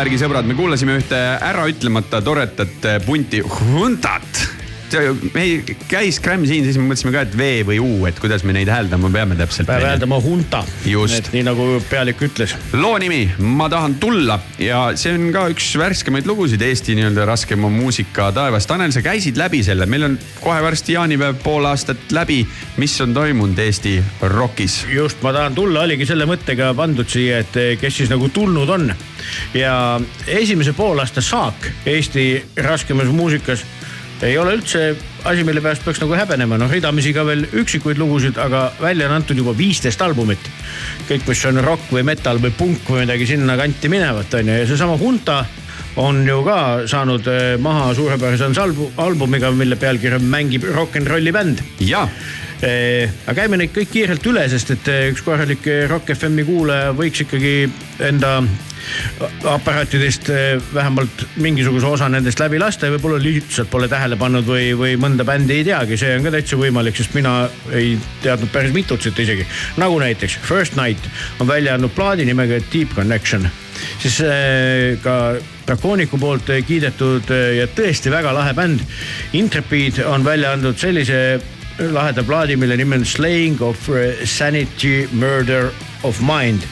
masinavärgi sõbrad, me kuulasime ühte äraütlemata toredat äh, punti Huntat. meil käis Gramm siin, siis me mõtlesime ka, et V või U, et kuidas me neid hääldama peame täpselt. peab hääldama hunta. Just. nii nagu pealik ütles. loo nimi Ma tahan tulla ja see on ka üks värskemaid lugusid Eesti nii-öelda raskema muusika taevas. Tanel, sa käisid läbi selle, meil on kohe varsti jaanipäev pool aastat läbi. mis on toimunud Eesti rokis? just, ma tahan tulla, oligi selle mõttega pandud siia, et kes siis nagu tulnud on. Ja esimese poolaasta saak Eesti raskemas muusikas ei ole üldse asi, mille pärast peaks nagu häbenema, noh ridamisi ka veel üksikuid lugusid, aga välja on antud juba viisteist albumit. kõik, mis on rock või metal või punk või midagi sinnakanti minevat, on ju, ja seesama Hunta on ju ka saanud eh, maha suurepärase ansalbu- albumiga, mille pealkiri on Mängib rock n rolli bänd. Ja Eh, aga käime neid kõik kiirelt üle, sest et eh, üks korralik Rock FM-i kuulaja võiks ikkagi enda aparaatidest vähemalt mingisuguse osa nendest läbi lasta ja võib-olla lihtsalt pole tähele pannud või, või mõnda bändi ei teagi, see on ka täitsa võimalik, sest mina ei teadnud päris mitut siit isegi. nagu näiteks First Night on välja andnud plaadi nimega Deep Connection, siis ka Dracooniku poolt eh, kiidetud eh, ja tõesti väga lahe bänd Intrepid on välja andnud sellise laheda plaadi, mille nimi on Slaying of eh, Sanity Murder of Mind.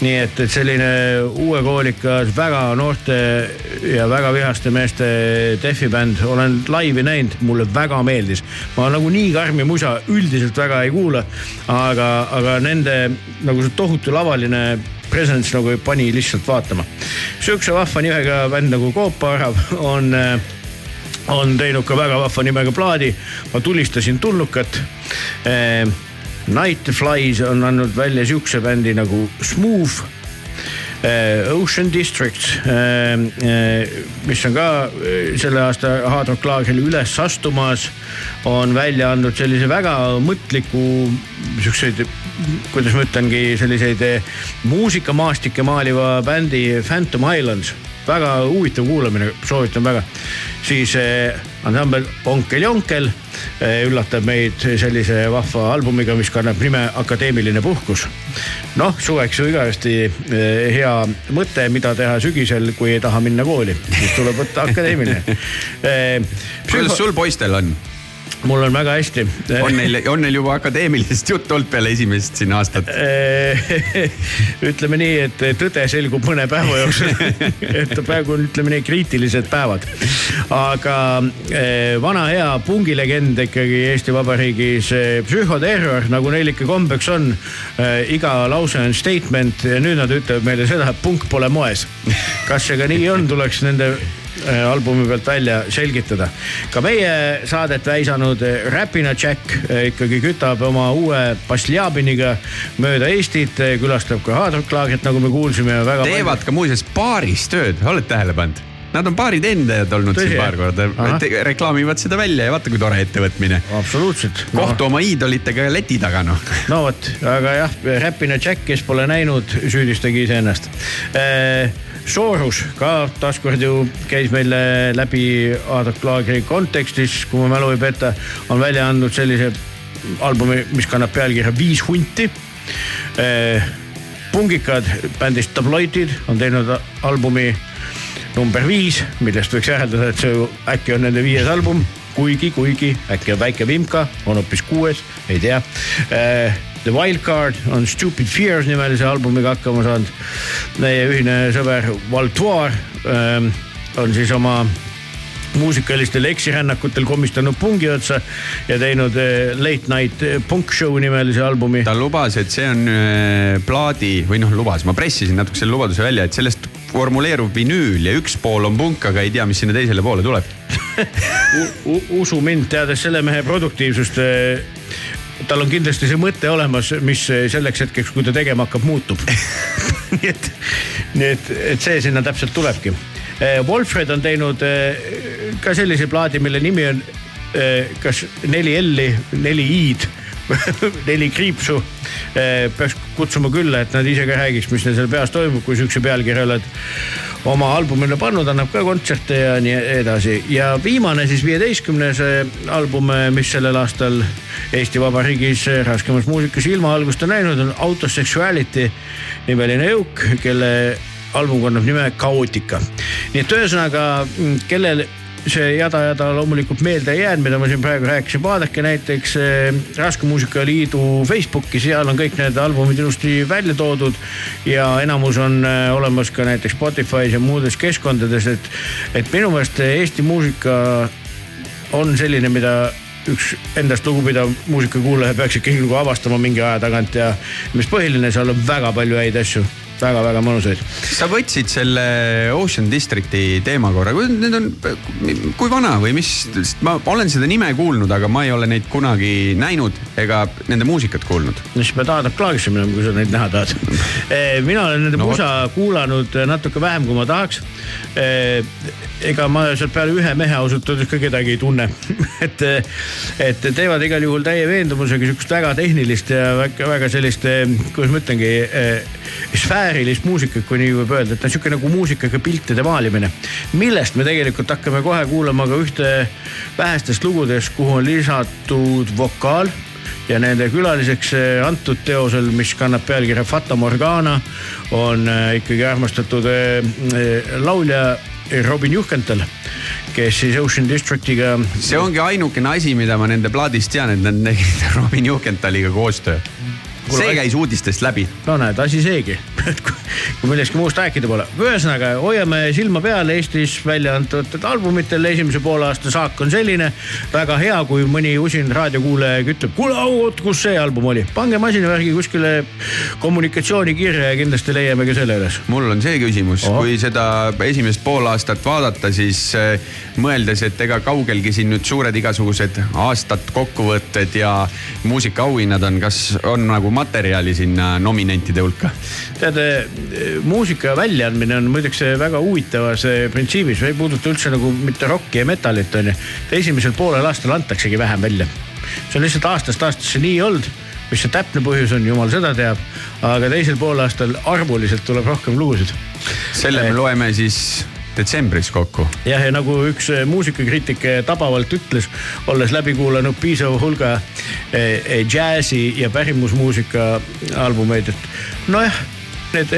nii et, et selline uuekoolikas, väga noorte ja väga vihaste meeste defi bänd, olen laivi näinud, mulle väga meeldis. ma nagu nii karmi musa üldiselt väga ei kuula, aga, aga nende nagu see tohutu lavaline presence nagu pani lihtsalt vaatama. sihukese vahva nimega bänd nagu Koopaarav on äh, on teinud ka väga vahva nimega plaadi. ma tulistasin tulnukat eh,. Night Flies on andnud välja sihukese bändi nagu Smooth eh,. Ocean District eh,, eh, mis on ka eh, selle aasta Hard Rock laagril üles astumas, on välja andnud sellise väga mõtliku siukseid, kuidas ma ütlengi, selliseid eh, muusikamaastikke maaliva bändi Phantom Islands väga huvitav kuulamine, soovitan väga. siis eh, ansambel Onkel Jonkel eh, üllatab meid sellise vahva albumiga, mis kannab nime Akadeemiline puhkus. noh, suveks ju igavesti eh, hea mõte, mida teha sügisel, kui ei taha minna kooli, siis tuleb võtta akadeemiline [laughs] eh,. kuidas sul poistel on? Mul on väga hästi. on neil, on neil juba akadeemilisest [laughs] juttu olnud peale esimest siin aastat? [laughs] ütleme nii, et tõde selgub mõne päeva jooksul. [laughs] et praegu on, ütleme nii, kriitilised päevad. aga eh, vana hea pungilegend ikkagi Eesti Vabariigis, Psühhoterror, nagu neil ikka kombeks on. iga lause on statement ja nüüd nad ütlevad meile seda, et punk pole moes. kas see ka nii on, tuleks nende albumi pealt välja selgitada. ka meie saadet väisanud eh, Räpina Jack eh, ikkagi kütab oma uue Basljabiniga mööda Eestit, külastab ka Hard Rock laagrit, nagu me kuulsime. teevad ka muuseas baaris tööd, oled tähele pannud? Nad on baari teenindajad olnud Tõsi, siin paar korda reklaamivad seda välja ja vaata, kui tore ettevõtmine. absoluutselt. kohtu oma iidolitega leti taga noh. no vot, aga jah, Räpina Jack, kes pole näinud, süüdistage iseennast. Soorus ka taaskord ju käis meil läbi Aadak Laagri kontekstis, kui mu mälu ei peta, on välja andnud sellise albumi, mis kannab pealkirja Viis hunti. pungikad bändist Tabloidid on teinud albumi number viis, millest võiks järeldada, et see äkki on nende viies album, kuigi, kuigi äkki on väike vimka, on hoopis kuues, ei tea. The Wild Card on Stupid Fears nimelise albumiga hakkama saanud. meie ühine sõber Valtoire ähm, on siis oma muusikalistel eksirännakutel komistanud pungi otsa ja teinud eh, Late Night Punk Show nimelise albumi. ta lubas, et see on äh, plaadi või noh, lubas, ma pressisin natuke selle lubaduse välja, et sellest formuleerub vinüül ja üks pool on punk, aga ei tea, mis sinna teisele poole tuleb. [laughs] usu mind, teades selle mehe produktiivsust, tal on kindlasti see mõte olemas, mis selleks hetkeks, kui ta tegema hakkab, muutub. [laughs] nii et, nii et, et see sinna täpselt tulebki. Wolfred on teinud eh, ka sellise plaadi, mille nimi on eh, kas neli L-i, neli I-d [laughs] neli kriipsu. peaks kutsuma külla, et nad ise ka räägiks, mis neil seal peas toimub, kui sihukese pealkirja oled oma albumile pannud, annab ka kontserte ja nii edasi. ja viimane siis viieteistkümnes album, mis sellel aastal Eesti Vabariigis raskemas muusikas ilma algust on näinud, on Autosexuality nimeline jõuk, kelle album kannab nime Kaootika. nii et ühesõnaga, kellel see jada-jada loomulikult meelde ei jäänud, mida ma siin praegu rääkisin, vaadake näiteks eh, Raske Muusika Liidu Facebooki, seal on kõik need albumid ilusti välja toodud. ja enamus on eh, olemas ka näiteks Spotify's ja muudes keskkondades, et, et minu meelest Eesti muusika on selline, mida üks endast lugupidav muusikakuulaja peaks ikkagi nagu avastama mingi aja tagant ja mis põhiline, seal on väga palju häid asju väga-väga mõnusaid. sa võtsid selle Ocean Districti teema korra, need on, kui vana või mis, ma olen seda nime kuulnud, aga ma ei ole neid kunagi näinud ega nende muusikat kuulnud. no siis pead Adam Klaagisse minema, kui sa neid näha tahad [laughs] mina olen nende no, musa võt. kuulanud natuke vähem, kui ma tahaks. ega ma sealt peale ühe mehe ausalt öeldes ka kedagi ei tunne [laughs] et, et teevad igal juhul täie veendumusega sihukest väga tehnilist ja väga, väga sellist, kuidas ma ütlengi, sfäärilist muusikat, kui nii võib öelda, et ta on sihuke nagu muusikaga piltide maalimine. millest me tegelikult hakkame kohe kuulama ka ühte vähestest lugudest, kuhu on lisatud vokaal ja nende külaliseks eh, antud teosel, mis kannab pealkirja Fata Morgana, on eh, ikkagi armastatud eh, laulja Robin Juhkental, kes siis Ocean Districtiga. see ongi ainukene asi, mida ma nende plaadist tean, et nad tegid [laughs] Robin Juhkentaliga koostöö see käis uudistest läbi. no näed, asi seegi [laughs] kui millestki muust rääkida pole. ühesõnaga hoiame silma peal Eestis välja antud albumitel, esimese poole aasta saak on selline. väga hea, kui mõni usin raadiokuulaja ütleb, kuule oot, kus see album oli, pange masinavärgi kuskile kommunikatsioonikirja ja kindlasti leiame ka selle üles. mul on see küsimus, kui seda esimest poolaastat vaadata, siis äh, mõeldes, et ega kaugelgi siin nüüd suured igasugused aastat kokkuvõtted ja muusikaauhinnad on, kas on nagu materjali sinna nominentide hulka? tead, muusika väljaandmine on muideks väga huvitavas printsiibis, ei puuduta üldse nagu mitte rokki ja metalit onju. esimesel poolel aastal antaksegi vähem välja. see on lihtsalt aastast aastasse nii olnud mis see täpne põhjus on, jumal seda teab. aga teisel poolaastal arvuliselt tuleb rohkem lugusid. selle me loeme siis detsembris kokku. jah, ja nagu üks eh, muusikakriitik eh, tabavalt ütles, olles läbi kuulanud piisava hulga eh, džässi ja pärimusmuusika albumeid, et nojah need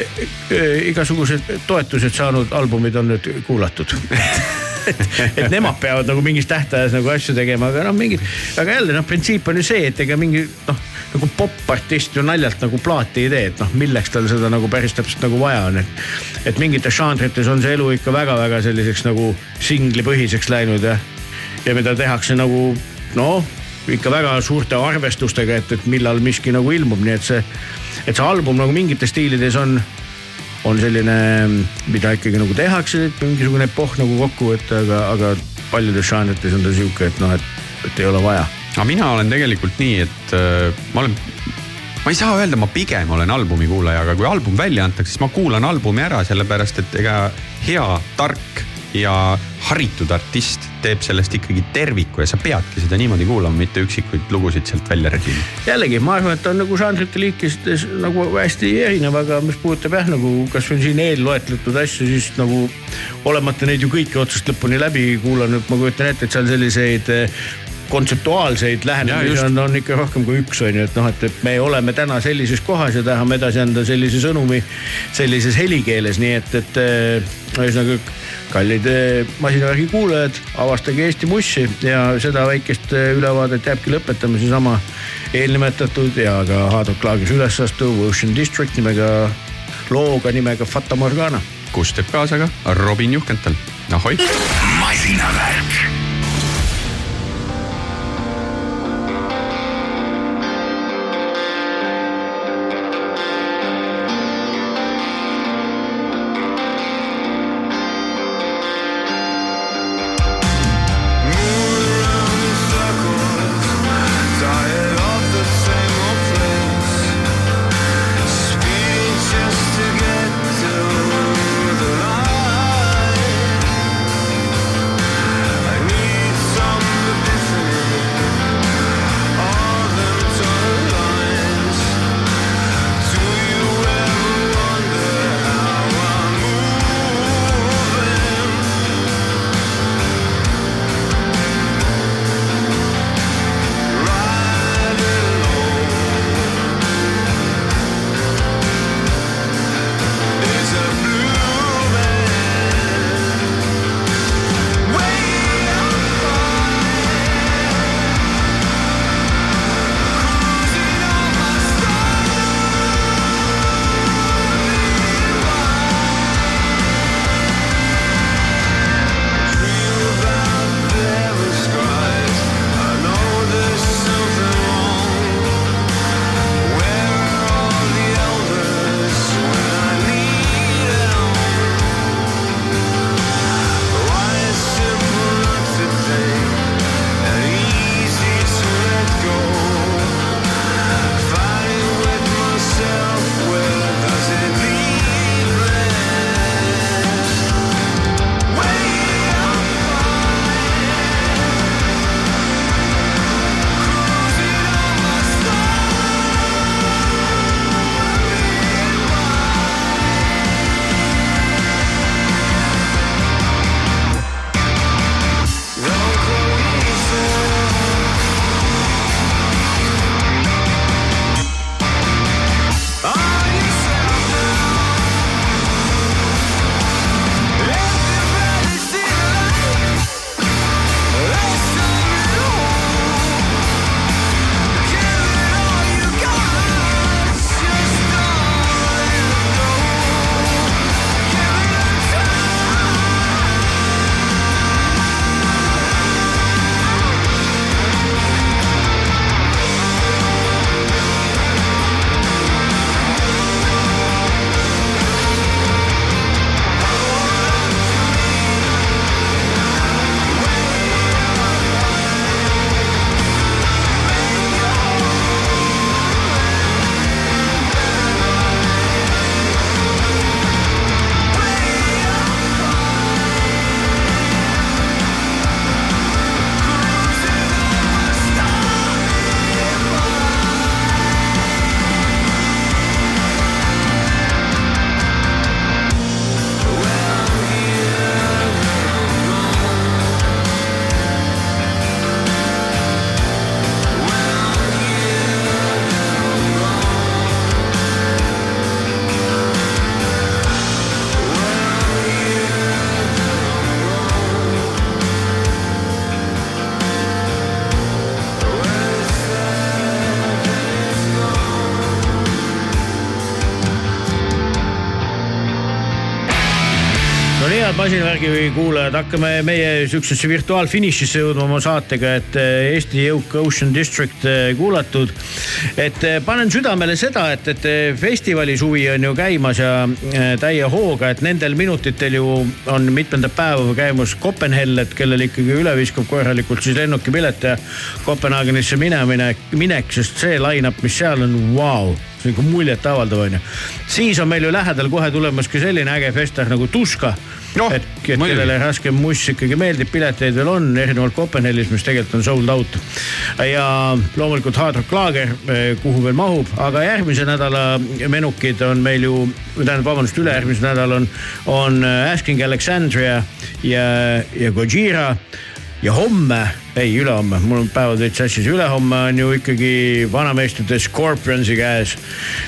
igasugused toetused saanud albumid on nüüd kuulatud [laughs] et, et nemad peavad nagu mingis tähtajas nagu asju tegema, aga noh, mingid, aga jälle noh, printsiip on ju see, et ega mingi noh nagu popartist ju naljalt nagu plaati ei tee, et noh, milleks tal seda nagu päris täpselt nagu vaja on, et. et mingites žanrites on see elu ikka väga-väga selliseks nagu singlipõhiseks läinud ja, ja mida tehakse nagu noh, ikka väga suurte arvestustega, et, et millal miski nagu ilmub, nii et see, et see album nagu mingites stiilides on on selline, mida ikkagi nagu tehakse, mingisugune epohh nagu kokku võtta, aga, aga paljudes žanrites on ta sihuke, et noh, et, et ei ole vaja aga mina olen tegelikult nii, et äh, ma olen, ma ei saa öelda, ma pigem olen albumi kuulaja, aga kui album välja antakse, siis ma kuulan albumi ära, sellepärast et ega hea, tark ja haritud artist teeb sellest ikkagi terviku ja sa peadki seda niimoodi kuulama, mitte üksikuid lugusid sealt välja rebima. jällegi, ma arvan, et ta on nagu žanrite liikides nagu hästi erinev, aga mis puudutab jah, nagu kasvõi siin eelloetletud asju, siis nagu olemata neid ju kõiki otsast lõpuni läbi kuulanud, ma kujutan ette, et seal selliseid kontseptuaalseid lähenemisi on, on ikka rohkem kui üks on ju, et noh, et, et me oleme täna sellises kohas ja tahame edasi anda sellise sõnumi sellises helikeeles, nii et, et äh, ühesõnaga kallid äh, masinavärgi kuulajad, avastage Eesti mussi ja seda väikest äh, ülevaadet jääbki lõpetama seesama eelnimetatud ja ka Hard Rock Laagris üles astuv Ocean District nimega, looga nimega Fata Morgana. kus teeb kaasa ka Robin Juhkental, ahoi. masinavärk masinavärgi kuulajad, hakkame meie siuksesse virtuaalfinišisse jõudma oma saatega, et eh, Eesti jõuk Ocean District eh, kuulatud. et eh, panen südamele seda, et, et festivali suvi on ju käimas ja täie hooga, et nendel minutitel ju on mitmendat päeva käimas Kopenhellet, kellel ikkagi üle viskab korralikult siis lennukipilet ja Kopenhaagenisse minemine, minek, sest see line-up, mis seal on, vau ikka muljetavaldav onju. siis on meil ju lähedal kohe tulemas ka selline äge festival nagu Tuska Noh, et, et kellele raske muss ikkagi meeldib, pileteid veel on, erinevalt Kopenhaagenis, mis tegelikult on sold out. ja loomulikult Hard Rock Lager, kuhu veel mahub, aga järgmise nädala menukid on meil ju, tähendab, vabandust, ülejärgmisel nädalal on, on Asking Alexandria ja, ja Gojira ja homme, ei ülehomme, mul on päevad veits sassis, ülehomme on ju ikkagi vanameestrite Scorpionsi käes.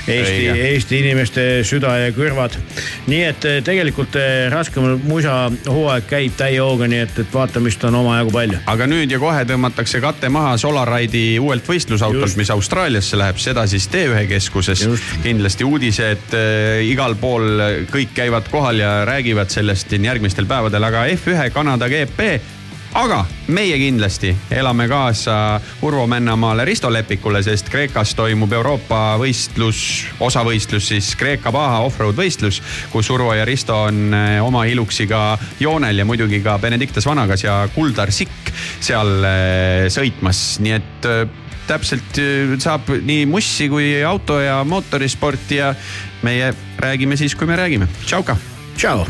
Eesti. Eesti inimeste süda ja kõrvad. nii et eh, tegelikult eh, raskem musahooaeg käib täie hooga, nii et, et vaatamist on omajagu palju. aga nüüd ja kohe tõmmatakse kate maha Solaride'i uuelt võistlusautolt, mis Austraaliasse läheb, seda siis T1 keskuses. kindlasti uudised äh, igal pool, kõik käivad kohal ja räägivad sellest siin järgmistel päevadel, aga F1 Kanada GP aga meie kindlasti elame kaasa Urvo Männamaale Risto Lepikule, sest Kreekas toimub Euroopa võistlus, osavõistlus siis Kreeka Baha offroad võistlus, kus Urvo ja Risto on eh, oma iluksiga joonel ja muidugi ka Benedictus Vanagas ja Kuldar Sikk seal eh, sõitmas, nii et eh, täpselt saab nii mussi kui auto ja mootorisporti ja meie räägime siis, kui me räägime. tšauka. tšau.